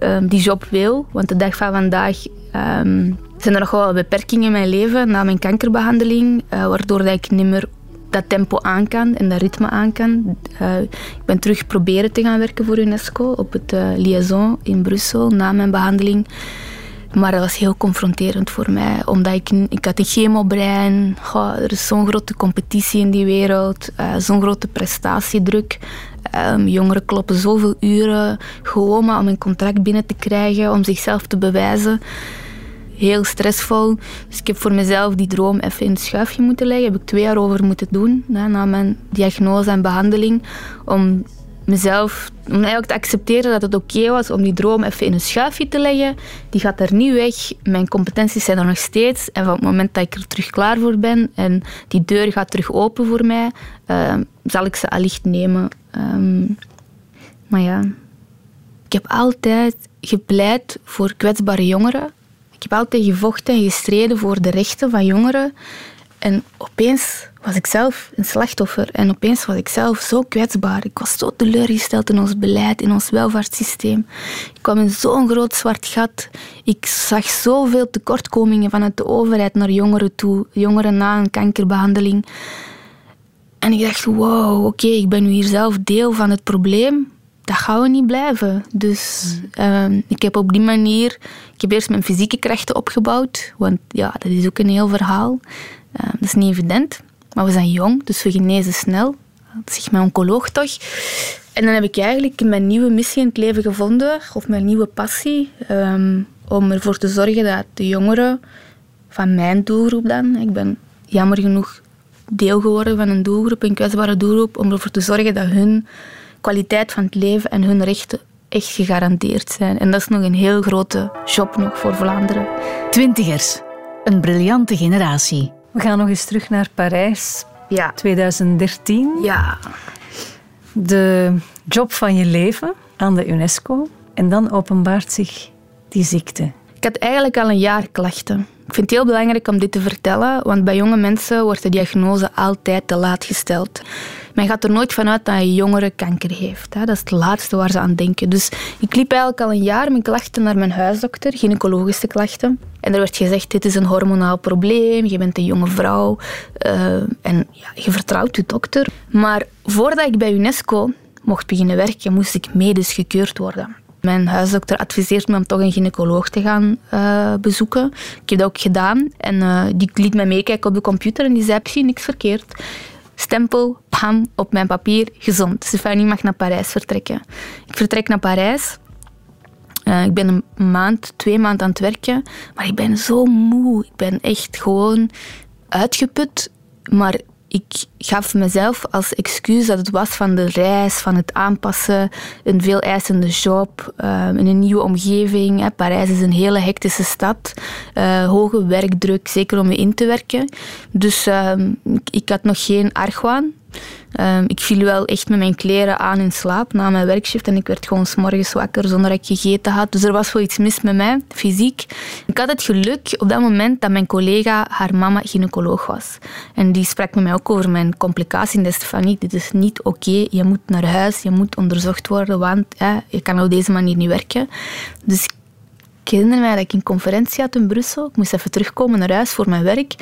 um, die job wil, want de dag van vandaag um, zijn er nog wel beperkingen in mijn leven na mijn kankerbehandeling, waardoor dat ik niet meer dat tempo aan kan en dat ritme aan kan. Uh, ik ben terug proberen te gaan werken voor UNESCO op het uh, Liaison in Brussel na mijn behandeling. Maar dat was heel confronterend voor mij, omdat ik, ik had een chemobrein. Goh, er is zo'n grote competitie in die wereld, uh, zo'n grote prestatiedruk. Um, jongeren kloppen zoveel uren gewoon maar om een contract binnen te krijgen, om zichzelf te bewijzen heel stressvol. Dus ik heb voor mezelf die droom even in het schuifje moeten leggen. Heb ik twee jaar over moeten doen, na mijn diagnose en behandeling. Om mezelf, om eigenlijk te accepteren dat het oké was om die droom even in een schuifje te leggen. Die gaat er niet weg. Mijn competenties zijn er nog steeds. En van het moment dat ik er terug klaar voor ben en die deur gaat terug open voor mij, uh, zal ik ze allicht nemen. Um, maar ja, ik heb altijd gepleit voor kwetsbare jongeren. Ik heb altijd gevochten en gestreden voor de rechten van jongeren. En opeens was ik zelf een slachtoffer. En opeens was ik zelf zo kwetsbaar. Ik was zo teleurgesteld in ons beleid, in ons welvaartssysteem. Ik kwam in zo'n groot zwart gat. Ik zag zoveel tekortkomingen vanuit de overheid naar jongeren toe. Jongeren na een kankerbehandeling. En ik dacht, wow, oké, ik ben nu hier zelf deel van het probleem dat gaan we niet blijven. Dus uh, ik heb op die manier... Ik heb eerst mijn fysieke krachten opgebouwd. Want ja, dat is ook een heel verhaal. Uh, dat is niet evident. Maar we zijn jong, dus we genezen snel. Dat zegt mijn oncoloog toch. En dan heb ik eigenlijk mijn nieuwe missie in het leven gevonden. Of mijn nieuwe passie. Um, om ervoor te zorgen dat de jongeren van mijn doelgroep dan... Ik ben jammer genoeg deel geworden van een doelgroep, een kwetsbare doelgroep. Om ervoor te zorgen dat hun kwaliteit van het leven en hun rechten echt gegarandeerd zijn. En dat is nog een heel grote job nog voor Vlaanderen. Twintigers, een briljante generatie. We gaan nog eens terug naar Parijs. Ja. 2013. Ja. De job van je leven aan de UNESCO. En dan openbaart zich die ziekte. Ik had eigenlijk al een jaar klachten. Ik vind het heel belangrijk om dit te vertellen, want bij jonge mensen wordt de diagnose altijd te laat gesteld. Men gaat er nooit vanuit dat een jongere kanker heeft. Dat is het laatste waar ze aan denken. Dus ik liep eigenlijk al een jaar met klachten naar mijn huisdokter, gynaecologische klachten. En er werd gezegd, dit is een hormonaal probleem, je bent een jonge vrouw uh, en ja, je vertrouwt je dokter. Maar voordat ik bij UNESCO mocht beginnen werken, moest ik medisch gekeurd worden. Mijn huisdokter adviseert me om toch een gynaecoloog te gaan uh, bezoeken. Ik heb dat ook gedaan. En uh, die liet mij meekijken op de computer en die zei precies niks verkeerd stempel, pam, op mijn papier, gezond. Stefanie mag naar Parijs vertrekken. Ik vertrek naar Parijs. Uh, ik ben een maand, twee maanden aan het werken, maar ik ben zo moe. Ik ben echt gewoon uitgeput. Maar ik gaf mezelf als excuus dat het was van de reis, van het aanpassen, een veel eisende job, ehm, in een nieuwe omgeving. Parijs is een hele hectische stad, uh, hoge werkdruk, zeker om je in te werken. Dus ehm, ik had nog geen argwaan. Um, ik viel wel echt met mijn kleren aan in slaap na mijn werkshift en ik werd gewoon s morgens wakker zonder dat ik gegeten had. Dus er was wel iets mis met mij, fysiek. Ik had het geluk op dat moment dat mijn collega, haar mama, gynaecoloog was. En die sprak met mij ook over mijn complicatie. En Stefanie, dit is niet oké. Je moet naar huis, je moet onderzocht worden, want je kan op deze manier niet werken. Dus ik herinner mij dat ik een conferentie had in Brussel. Ik moest even terugkomen naar huis voor mijn werk.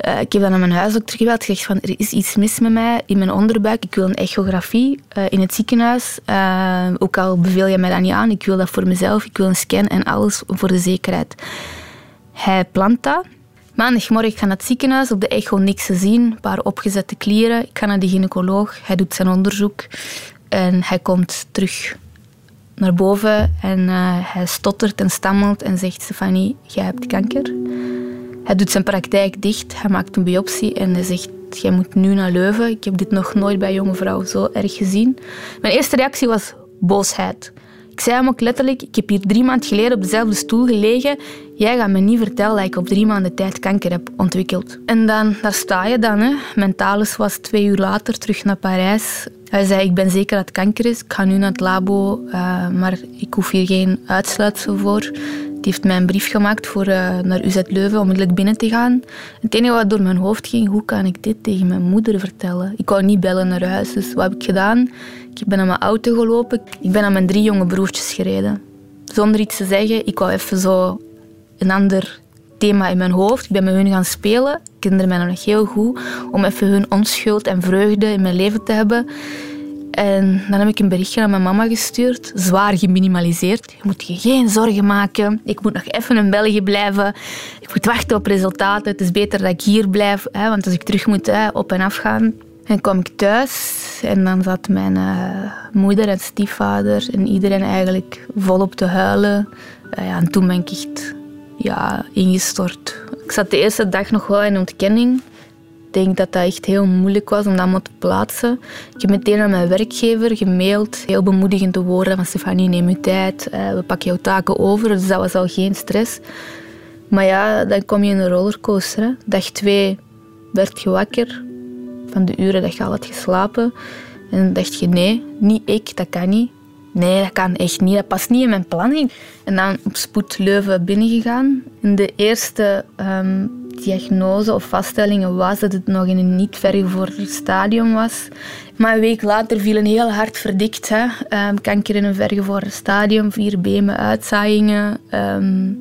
Uh, ik heb dan aan mijn huisdokter gebeld, gezegd van er is iets mis met mij in mijn onderbuik. Ik wil een echografie uh, in het ziekenhuis. Uh, ook al beveel je mij dat niet aan, ik wil dat voor mezelf. Ik wil een scan en alles voor de zekerheid. Hij plant dat. Maandagmorgen ik ga naar het ziekenhuis, op de echo niks te zien. Een paar opgezette klieren. Ik ga naar de gynaecoloog, hij doet zijn onderzoek. En hij komt terug naar boven en hij stottert en stammelt en zegt... Stefanie, jij hebt kanker. Hij doet zijn praktijk dicht, hij maakt een biopsie en hij zegt: Jij moet nu naar Leuven. Ik heb dit nog nooit bij jonge vrouwen zo erg gezien. Mijn eerste reactie was boosheid. Ik zei hem ook letterlijk: Ik heb hier drie maanden geleden op dezelfde stoel gelegen. Jij gaat me niet vertellen dat ik op drie maanden tijd kanker heb ontwikkeld. En dan, daar sta je dan. Hè. Mijn talus was twee uur later terug naar Parijs. Hij zei, ik ben zeker dat het kanker is. Ik ga nu naar het labo, uh, maar ik hoef hier geen uitsluitsel voor. Die heeft mij een brief gemaakt voor uh, naar UZ Leuven onmiddellijk binnen te gaan. Het enige wat door mijn hoofd ging, hoe kan ik dit tegen mijn moeder vertellen? Ik wou niet bellen naar huis, dus wat heb ik gedaan? Ik ben naar mijn auto gelopen. Ik ben naar mijn drie jonge broertjes gereden. Zonder iets te zeggen, ik wou even zo een ander thema in mijn hoofd. Ik ben met hun gaan spelen. Herinner mij nog heel goed. Om even hun onschuld en vreugde in mijn leven te hebben. En dan heb ik een berichtje aan mijn mama gestuurd, zwaar geminimaliseerd. Je moet je geen zorgen maken. Ik moet nog even in België blijven. Ik moet wachten op resultaten. Het is beter dat ik hier blijf, hè, want als ik terug moet hè, op en af gaan. En kwam ik thuis en dan zat mijn uh, moeder en stiefvader en iedereen eigenlijk volop te huilen. Uh, ja, en toen ben ik echt ja, ingestort. Ik zat de eerste dag nog wel in ontkenning denk dat dat echt heel moeilijk was om dat allemaal te plaatsen. Ik heb meteen aan mijn werkgever gemaild. Heel bemoedigende woorden van Stefanie, neem je tijd. Eh, we pakken jouw taken over. Dus dat was al geen stress. Maar ja, dan kom je in een rollercoaster. Dag twee werd je wakker van de uren dat je al had geslapen. En dacht je, nee, niet ik, dat kan niet. Nee, dat kan echt niet. Dat past niet in mijn planning. En dan op spoed Leuven binnengegaan. In de eerste um, diagnose of vaststellingen was dat het nog in een niet vergevorderd stadium was. Maar een week later viel een heel hard verdikt. Hè. Um, kanker in een vergevorderd stadium, vier benen, uitzaaiingen. Um,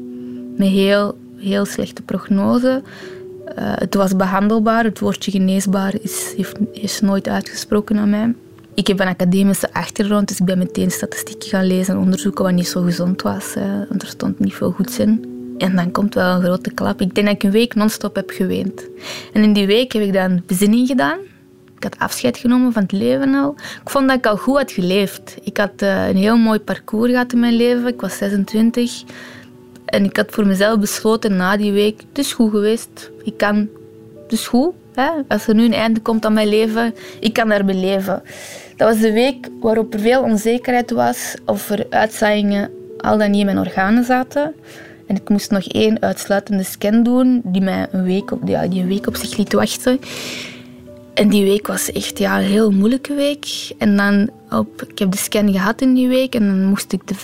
met heel, heel slechte prognose. Uh, het was behandelbaar. Het woordje geneesbaar is, heeft, is nooit uitgesproken aan mij. Ik heb een academische achtergrond, dus ik ben meteen statistieken gaan lezen en onderzoeken wat niet zo gezond was. Hè. Er stond niet veel goeds in. En dan komt wel een grote klap. Ik denk dat ik een week non-stop heb geweend. En in die week heb ik dan bezinning gedaan. Ik had afscheid genomen van het leven al. Ik vond dat ik al goed had geleefd. Ik had uh, een heel mooi parcours gehad in mijn leven. Ik was 26. En ik had voor mezelf besloten na die week, het is goed geweest. Ik kan, is goed. Hè? Als er nu een einde komt aan mijn leven, ik kan daarbij leven. Dat was de week waarop er veel onzekerheid was of er uitzaaiingen al dan niet in mijn organen zaten. En ik moest nog één uitsluitende scan doen, die mij een week op, ja, die week op zich liet wachten. En die week was echt ja, een heel moeilijke week. En dan op, ik heb de scan gehad in die week en dan moest ik de,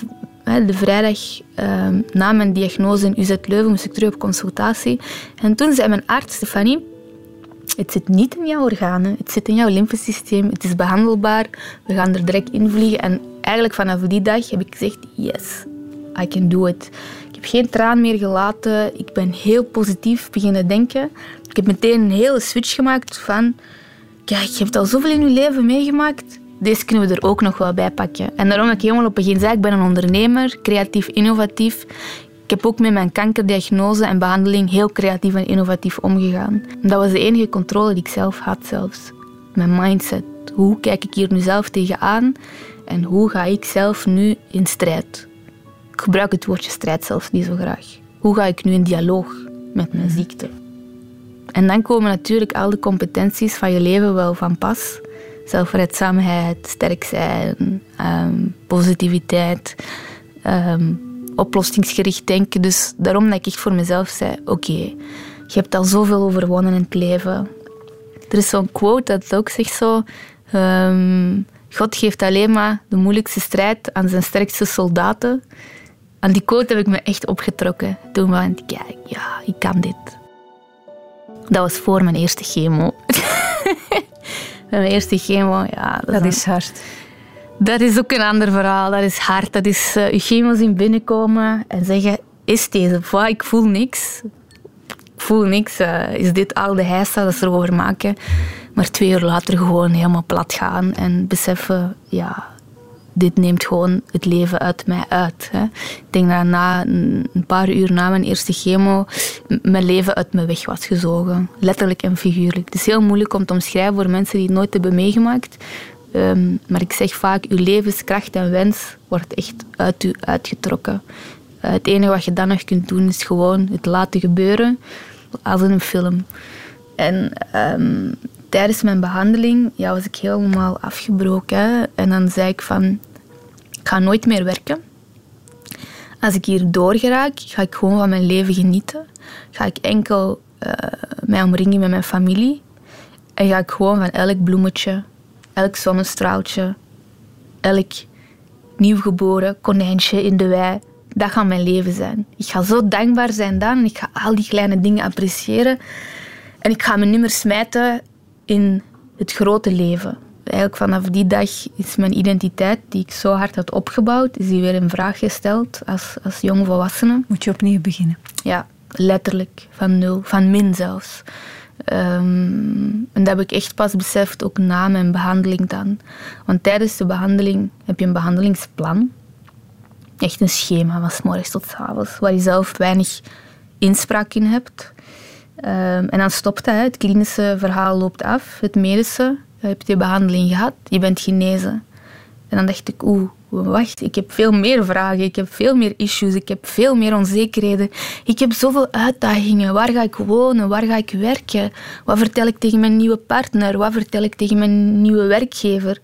de vrijdag ehm, na mijn diagnose in UZ Leuven moest ik terug op consultatie. En toen zei mijn arts, Stefanie, het zit niet in jouw organen, het zit in jouw lymfesysteem, het is behandelbaar, we gaan er direct in vliegen. En eigenlijk vanaf die dag heb ik gezegd, yes, I can do it. Heb geen traan meer gelaten, ik ben heel positief beginnen denken. Ik heb meteen een hele switch gemaakt van, kijk, je hebt al zoveel in je leven meegemaakt, deze kunnen we er ook nog wel bij pakken. En daarom heb ik helemaal op begin zei, ik ben een ondernemer, creatief, innovatief. Ik heb ook met mijn kankerdiagnose en behandeling heel creatief en innovatief omgegaan. Dat was de enige controle die ik zelf had zelfs. Mijn mindset. Hoe kijk ik hier nu zelf tegenaan en hoe ga ik zelf nu in strijd? Ik gebruik het woordje strijd zelfs niet zo graag. Hoe ga ik nu in dialoog met mijn ziekte? En dan komen natuurlijk al de competenties van je leven wel van pas. Zelfredzaamheid, sterk zijn, ehm, positiviteit, ehm, oplossingsgericht denken. Dus daarom dat ik echt voor mezelf zei, oké, je hebt al zoveel overwonnen in het leven. Er is zo'n quote dat ook zegt zo... ehm, God geeft alleen maar de moeilijkste strijd aan zijn sterkste soldaten. Aan die quote heb ik me echt opgetrokken. Toen dacht ik, ja, ja, ik kan dit. Dat was voor mijn eerste chemo. mijn eerste chemo, ja. Dat is hard. dat is ook een ander verhaal. Dat is hard. Dat is eh, je chemo zien binnenkomen en zeggen: Is deze va? Ik voel niks. Ik voel niks. eh, is dit al de heisa dat ze erover maken? Maar twee uur later gewoon helemaal plat gaan en beseffen: ja, dit neemt gewoon het leven uit mij uit. Hè. Ik denk dat na een paar uur na mijn eerste chemo mijn leven uit me weg was gezogen. Letterlijk en figuurlijk. Het is heel moeilijk om te omschrijven voor mensen die het nooit hebben meegemaakt. Ehm, maar ik zeg vaak, uw levenskracht en wens wordt echt uit u uitgetrokken. Eh, het enige wat je dan nog kunt doen is gewoon het laten gebeuren, als in een film. En ehm, tijdens mijn behandeling ja, was ik helemaal afgebroken. En dan zei ik van, ga nooit meer werken. Als ik hier doorgeraak, ga ik gewoon van mijn leven genieten. Ga ik enkel eh, mij omringen met mijn familie. En ga ik gewoon van elk bloemetje, elk zonnestraaltje, elk nieuwgeboren konijntje in de wei, dat gaat mijn leven zijn. Ik ga zo dankbaar zijn dan en ik ga al die kleine dingen appreciëren. En ik ga me niet meer smijten in het grote leven. Eigenlijk vanaf die dag is mijn identiteit, die ik zo hard had opgebouwd, is die weer in vraag gesteld als, als jong volwassene. Moet je opnieuw beginnen. Ja, letterlijk. Van nul. Van min zelfs. Ehm, en dat heb ik echt pas beseft, ook na mijn behandeling dan. Want tijdens de behandeling heb je een behandelingsplan. Echt een schema van 's morgens tot 's avonds, waar je zelf weinig inspraak in hebt. Ehm, en dan stopt dat, hè. het klinische verhaal loopt af. Het medische, je hebt je behandeling gehad, je bent genezen. En dan dacht ik, oeh, wacht, ik heb veel meer vragen, ik heb veel meer issues, ik heb veel meer onzekerheden. Ik heb zoveel uitdagingen. Waar ga ik wonen? Waar ga ik werken? Wat vertel ik tegen mijn nieuwe partner? Wat vertel ik tegen mijn nieuwe werkgever?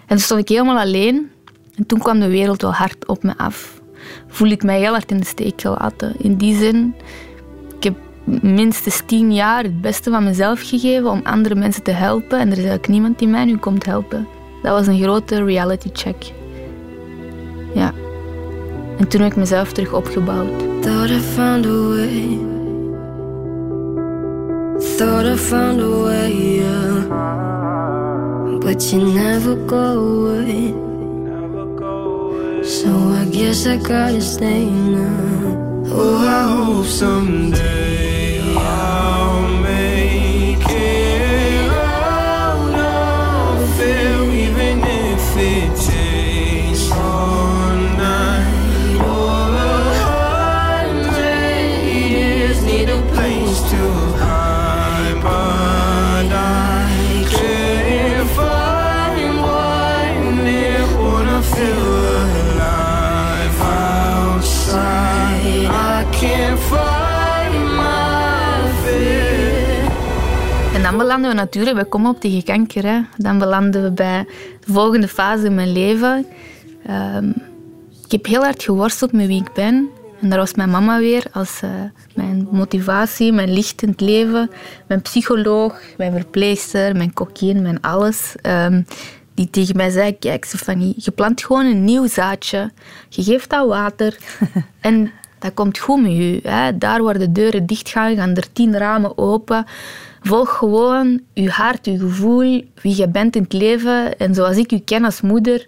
En toen stond ik helemaal alleen. En toen kwam de wereld wel hard op me af. Voel ik mij heel hard in de steek gelaten. In die zin, heb minstens tien jaar het beste van mezelf gegeven om andere mensen te helpen. En er is eigenlijk niemand die mij nu komt helpen. Dat was een grote reality check. Ja. En toen heb ik mezelf terug opgebouwd. Thought I found a way. Thought I found a way, yeah. But you never go away. So I guess I gotta stay now. Oh, I hope someday dan belanden we natuurlijk, we komen op tegen kanker. Hè. Dan belanden we bij de volgende fase in mijn leven. Ehm, ik heb heel hard geworsteld met wie ik ben. En daar was mijn mama weer als eh, mijn motivatie, mijn licht in het leven. Mijn psycholoog, mijn verpleegster, mijn kokkin, mijn alles. Ehm, die tegen mij zei, kijk Stefanie, je plant gewoon een nieuw zaadje. Je geeft dat water. en dat komt goed met je. Hè. Daar waar de deuren dicht gaan, gaan er tien ramen open. Volg gewoon je hart, je gevoel, wie je bent in het leven. En zoals ik u ken als moeder,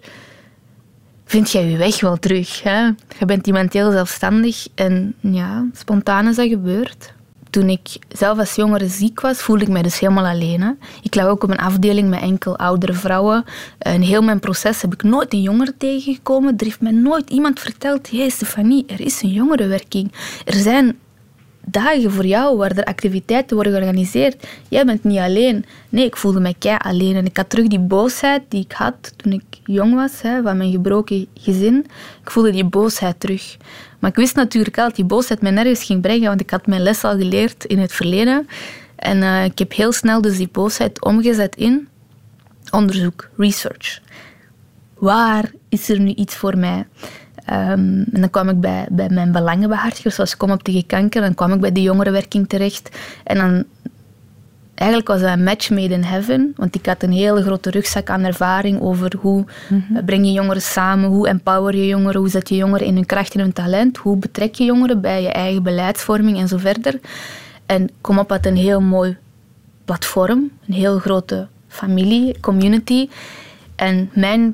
vind jij je weg wel terug. Hè? Je bent iemand heel zelfstandig en ja, spontaan is dat gebeurd. Toen ik zelf als jongere ziek was, voelde ik mij dus helemaal alleen. Hè? Ik lag ook op een afdeling met enkel oudere vrouwen. En heel mijn proces heb ik nooit een jongere tegengekomen. Er heeft mij nooit iemand verteld, hé hey Stefanie, er is een jongerenwerking. Er zijn dagen voor jou waar er activiteiten worden georganiseerd. Jij bent niet alleen. Nee, ik voelde mij kei alleen. En ik had terug die boosheid die ik had toen ik jong was, hè, van mijn gebroken gezin. Ik voelde die boosheid terug. Maar ik wist natuurlijk al dat die boosheid mij nergens ging brengen, want ik had mijn les al geleerd in het verleden. En eh, ik heb heel snel dus die boosheid omgezet in onderzoek, research. Waar is er nu iets voor mij? Ehm, en dan kwam ik bij, bij mijn belangenbehartigers, zoals Kom op tegen kanker. Dan kwam ik bij de jongerenwerking terecht. En dan, eigenlijk was dat een match made in heaven. Want ik had een hele grote rugzak aan ervaring over hoe eh, breng je jongeren samen, hoe empower je jongeren, hoe zet je jongeren in hun kracht en hun talent, hoe betrek je jongeren bij je eigen beleidsvorming en zo verder. En Kom op had een heel mooi platform, een heel grote familie, community. En mijn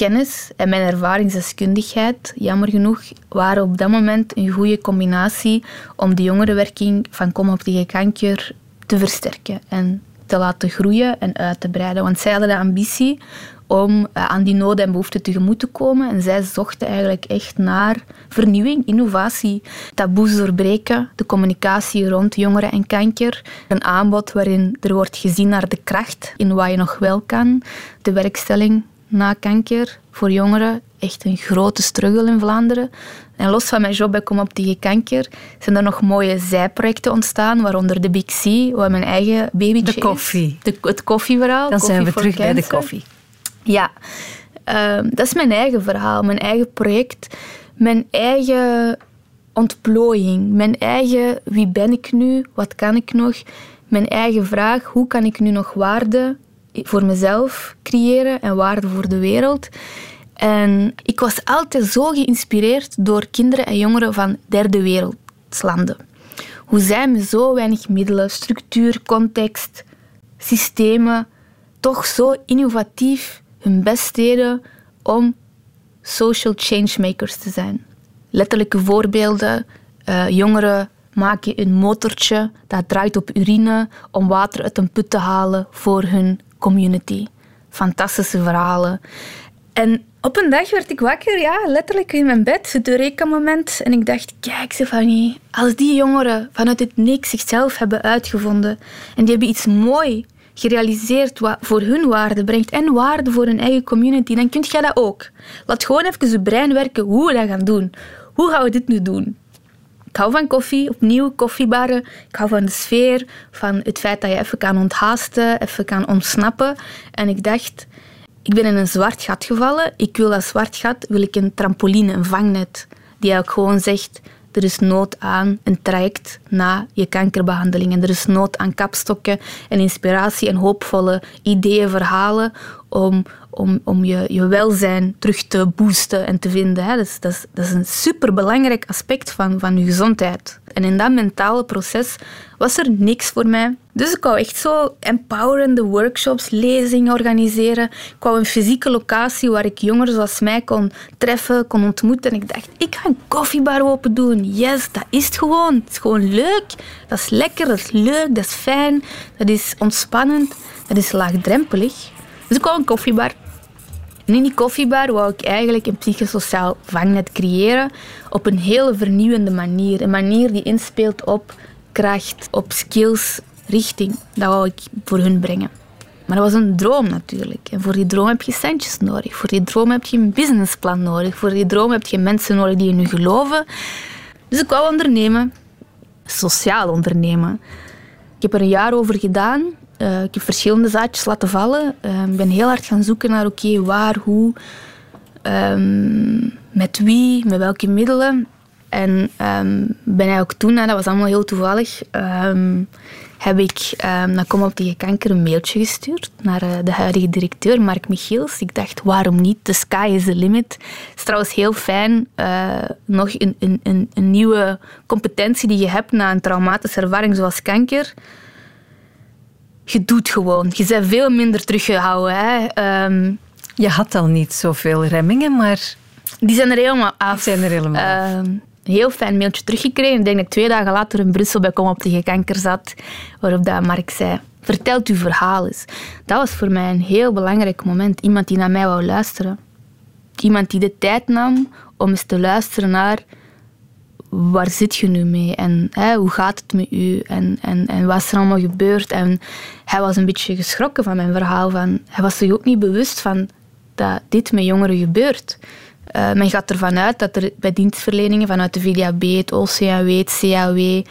kennis en mijn ervaringsdeskundigheid, jammer genoeg, waren op dat moment een goede combinatie om de jongerenwerking van Kom op tegen kanker te versterken en te laten groeien en uit te breiden. Want zij hadden de ambitie om eh, aan die noden en behoeften tegemoet te komen. En zij zochten eigenlijk echt naar vernieuwing, innovatie, taboes doorbreken, de communicatie rond jongeren en kanker. Een aanbod waarin er wordt gezien naar de kracht in wat je nog wel kan. De werkstelling na kanker voor jongeren, echt een grote struggle in Vlaanderen. En los van mijn job bij Kom op tegen kanker zijn er nog mooie zijprojecten ontstaan, waaronder de Big C, waar mijn eigen babytje De is. koffie. De, het koffieverhaal. Dan zijn we Koffie terug bij de koffie. Ja, Ehm, dat is mijn eigen verhaal, mijn eigen project, mijn eigen ontplooiing, mijn eigen wie ben ik nu, wat kan ik nog, mijn eigen vraag, hoe kan ik nu nog waarde voor mezelf creëren en waarde voor de wereld. En ik was altijd zo geïnspireerd door kinderen en jongeren van derde wereldlanden. Hoe zij met zo weinig middelen, structuur, context, systemen toch zo innovatief hun best deden om social changemakers te zijn. Letterlijke voorbeelden. eh, jongeren maken een motortje dat draait op urine om water uit een put te halen voor hun community. Fantastische verhalen. En op een dag werd ik wakker, ja, letterlijk in mijn bed, het Eureka-moment. En ik dacht, kijk Stefanie, als die jongeren vanuit het niks zichzelf hebben uitgevonden en die hebben iets mooi gerealiseerd wat voor hun waarde brengt en waarde voor hun eigen community, dan kun jij dat ook. Laat gewoon even je brein werken hoe we dat gaan doen. Hoe gaan we dit nu doen? Ik hou van koffie, opnieuw koffiebarren. Ik hou van de sfeer, van het feit dat je even kan onthaasten, even kan ontsnappen. En ik dacht, ik ben in een zwart gat gevallen. Ik wil dat zwart gat, wil ik een trampoline, een vangnet, die ook gewoon zegt, er is nood aan een traject na je kankerbehandeling. En er is nood aan kapstokken en inspiratie en hoopvolle ideeën, verhalen om, om, om je, je welzijn terug te boosten en te vinden. Hè. Dat, is, dat, is, een superbelangrijk aspect van, van je gezondheid. En in dat mentale proces was er niks voor mij. Dus ik wou echt zo empowerende workshops, lezingen organiseren. Ik wou een fysieke locatie waar ik jongeren zoals mij kon treffen, kon ontmoeten. En ik dacht, ik ga een koffiebar open doen. Yes, dat is het gewoon. Het is gewoon leuk. Dat is lekker, dat is leuk, dat is fijn. Dat is ontspannend, dat is laagdrempelig. Dus ik wou een koffiebar. En in die koffiebar wou ik eigenlijk een psychosociaal vangnet creëren op een hele vernieuwende manier. Een manier die inspeelt op kracht, op skills, richting. Dat wou ik voor hun brengen. Maar dat was een droom natuurlijk. En voor die droom heb je centjes nodig. Voor die droom heb je een businessplan nodig. Voor die droom heb je mensen nodig die in je geloven. Dus ik wou ondernemen. Sociaal ondernemen. Ik heb er een jaar over gedaan. Eh, ik heb verschillende zaadjes laten vallen. Eh, ik ben heel hard gaan zoeken naar oké, waar, hoe, ehm, met wie, met welke middelen. En ehm, ben hij ook toen, hè, dat was allemaal heel toevallig, ehm, heb ik ehm, naar Kom op tegen kanker een mailtje gestuurd naar eh, de huidige directeur, Mark Michiels. Ik dacht, waarom niet? The sky is the limit. Het is trouwens heel fijn, eh, nog een, een, een nieuwe competentie die je hebt na een traumatische ervaring zoals kanker je doet gewoon. Je bent veel minder teruggehouden. Hè. Ehm, Je had al niet zoveel remmingen, maar die zijn er helemaal af. zijn er helemaal af. Ehm, een heel fijn mailtje teruggekregen. Ik denk dat ik twee dagen later in Brussel bij Kom op tegen kanker zat. Waarop dat Mark zei, vertelt uw verhaal eens. Dat was voor mij een heel belangrijk moment. Iemand die naar mij wou luisteren. Iemand die de tijd nam om eens te luisteren naar waar zit je nu mee en hè, hoe gaat het met u en, en, en wat is er allemaal gebeurd. En hij was een beetje geschrokken van mijn verhaal. Van, hij was zich ook niet bewust van dat dit met jongeren gebeurt. Uh, men gaat ervan uit dat er bij dienstverleningen vanuit de VDAB, het OCAW, het CAW uh,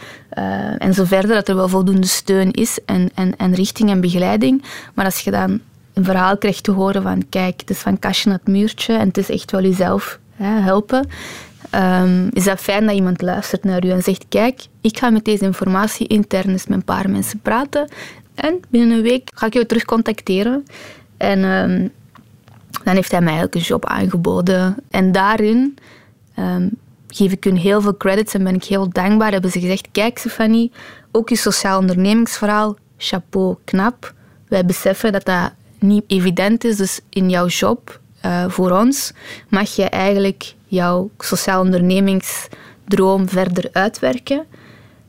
en zo verder, dat er wel voldoende steun is en, en, en richting en begeleiding. Maar als je dan een verhaal krijgt te horen van kijk, het is van kastje naar het muurtje en het is echt wel jezelf hè, helpen, um, is dat fijn dat iemand luistert naar u en zegt kijk, ik ga met deze informatie intern eens met een paar mensen praten en binnen een week ga ik jou terug contacteren. En um, dan heeft hij mij eigenlijk een job aangeboden. En daarin um, geef ik hun heel veel credits en ben ik heel dankbaar. Hebben ze gezegd, kijk Stefanie, ook je sociaal ondernemingsverhaal, chapeau, knap. Wij beseffen dat dat niet evident is, dus in jouw job uh, voor ons mag je eigenlijk jouw sociaal ondernemingsdroom verder uitwerken.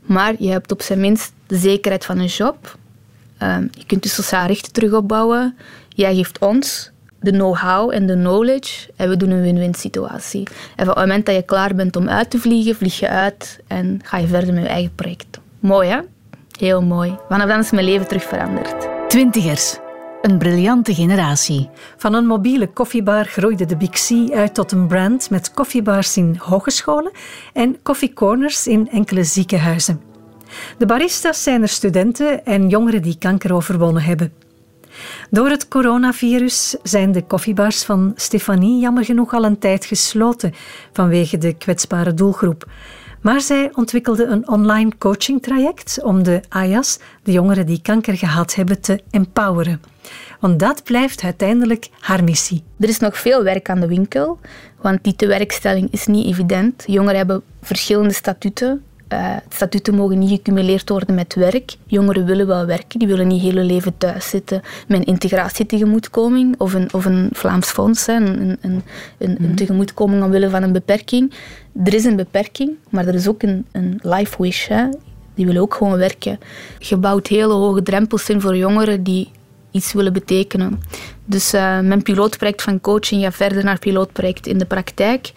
Maar je hebt op zijn minst de zekerheid van een job. Um, je kunt je sociaal rechten terug opbouwen. Jij geeft ons de know-how en de knowledge en we doen een win-win situatie. En op het moment dat je klaar bent om uit te vliegen, vlieg je uit en ga je verder met je eigen project. Mooi hè? Heel mooi. Vanaf dan is mijn leven terug veranderd. Twintigers. Een briljante generatie. Van een mobiele koffiebar groeide de Big uit tot een brand met koffiebars in hogescholen en koffiecorners in enkele ziekenhuizen. De baristas zijn er studenten en jongeren die kanker overwonnen hebben. Door het coronavirus zijn de koffiebars van Stefanie jammer genoeg al een tijd gesloten vanwege de kwetsbare doelgroep. Maar zij ontwikkelde een online coachingtraject om de AYA's, de jongeren die kanker gehad hebben, te empoweren. Want dat blijft uiteindelijk haar missie. Er is nog veel werk aan de winkel, want die tewerkstelling is niet evident. Jongeren hebben verschillende statuten. Uh, statuten mogen niet gecumuleerd worden met werk. Jongeren willen wel werken, die willen niet heel hun leven thuis zitten met een integratietegemoetkoming of een, of een Vlaams fonds, een, een, een, een mhm. tegemoetkoming omwille van een beperking. Er is een beperking, maar er is ook een, een life wish. Hè. Die willen ook gewoon werken. Je bouwt hele hoge drempels in voor jongeren die iets willen betekenen. Dus uh, mijn pilootproject van coaching gaat verder naar pilootproject in de praktijk.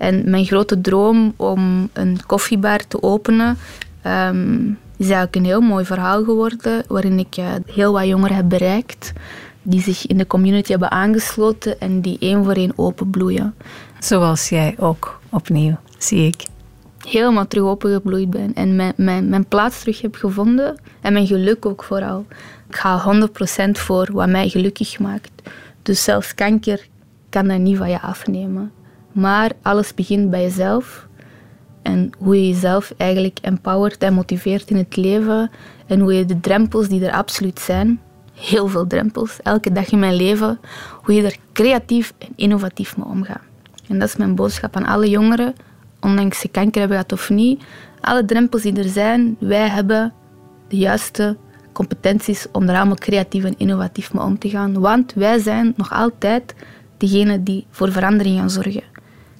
En mijn grote droom om een koffiebar te openen um, is eigenlijk een heel mooi verhaal geworden, waarin ik uh, heel wat jongeren heb bereikt die zich in de community hebben aangesloten en die één voor één openbloeien. Zoals jij ook, opnieuw, zie ik. Helemaal terug opengebloeid ben en mijn, mijn, mijn plaats terug heb gevonden en mijn geluk ook vooral. Ik ga 100% voor wat mij gelukkig maakt. Dus zelfs kanker kan dat niet van je afnemen. Maar alles begint bij jezelf. En hoe je jezelf eigenlijk empowert en motiveert in het leven. En hoe je de drempels die er absoluut zijn, heel veel drempels, elke dag in mijn leven, hoe je er creatief en innovatief mee omgaat. En dat is mijn boodschap aan alle jongeren, ondanks ze kanker hebben gehad of niet. Alle drempels die er zijn, wij hebben de juiste competenties om er allemaal creatief en innovatief mee om te gaan. Want wij zijn nog altijd degene die voor verandering gaan zorgen.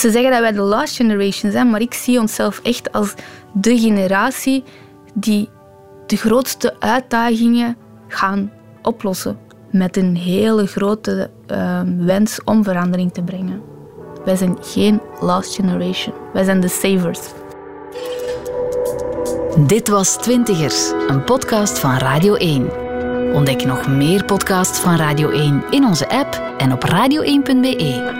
Ze zeggen dat wij de last generation zijn, maar ik zie onszelf echt als de generatie die de grootste uitdagingen gaan oplossen. Met een hele grote uh, wens om verandering te brengen. Wij zijn geen last generation. Wij zijn de savers. Dit was Twintigers, een podcast van Radio 1. Ontdek nog meer podcasts van Radio 1 in onze app en op radio1.be.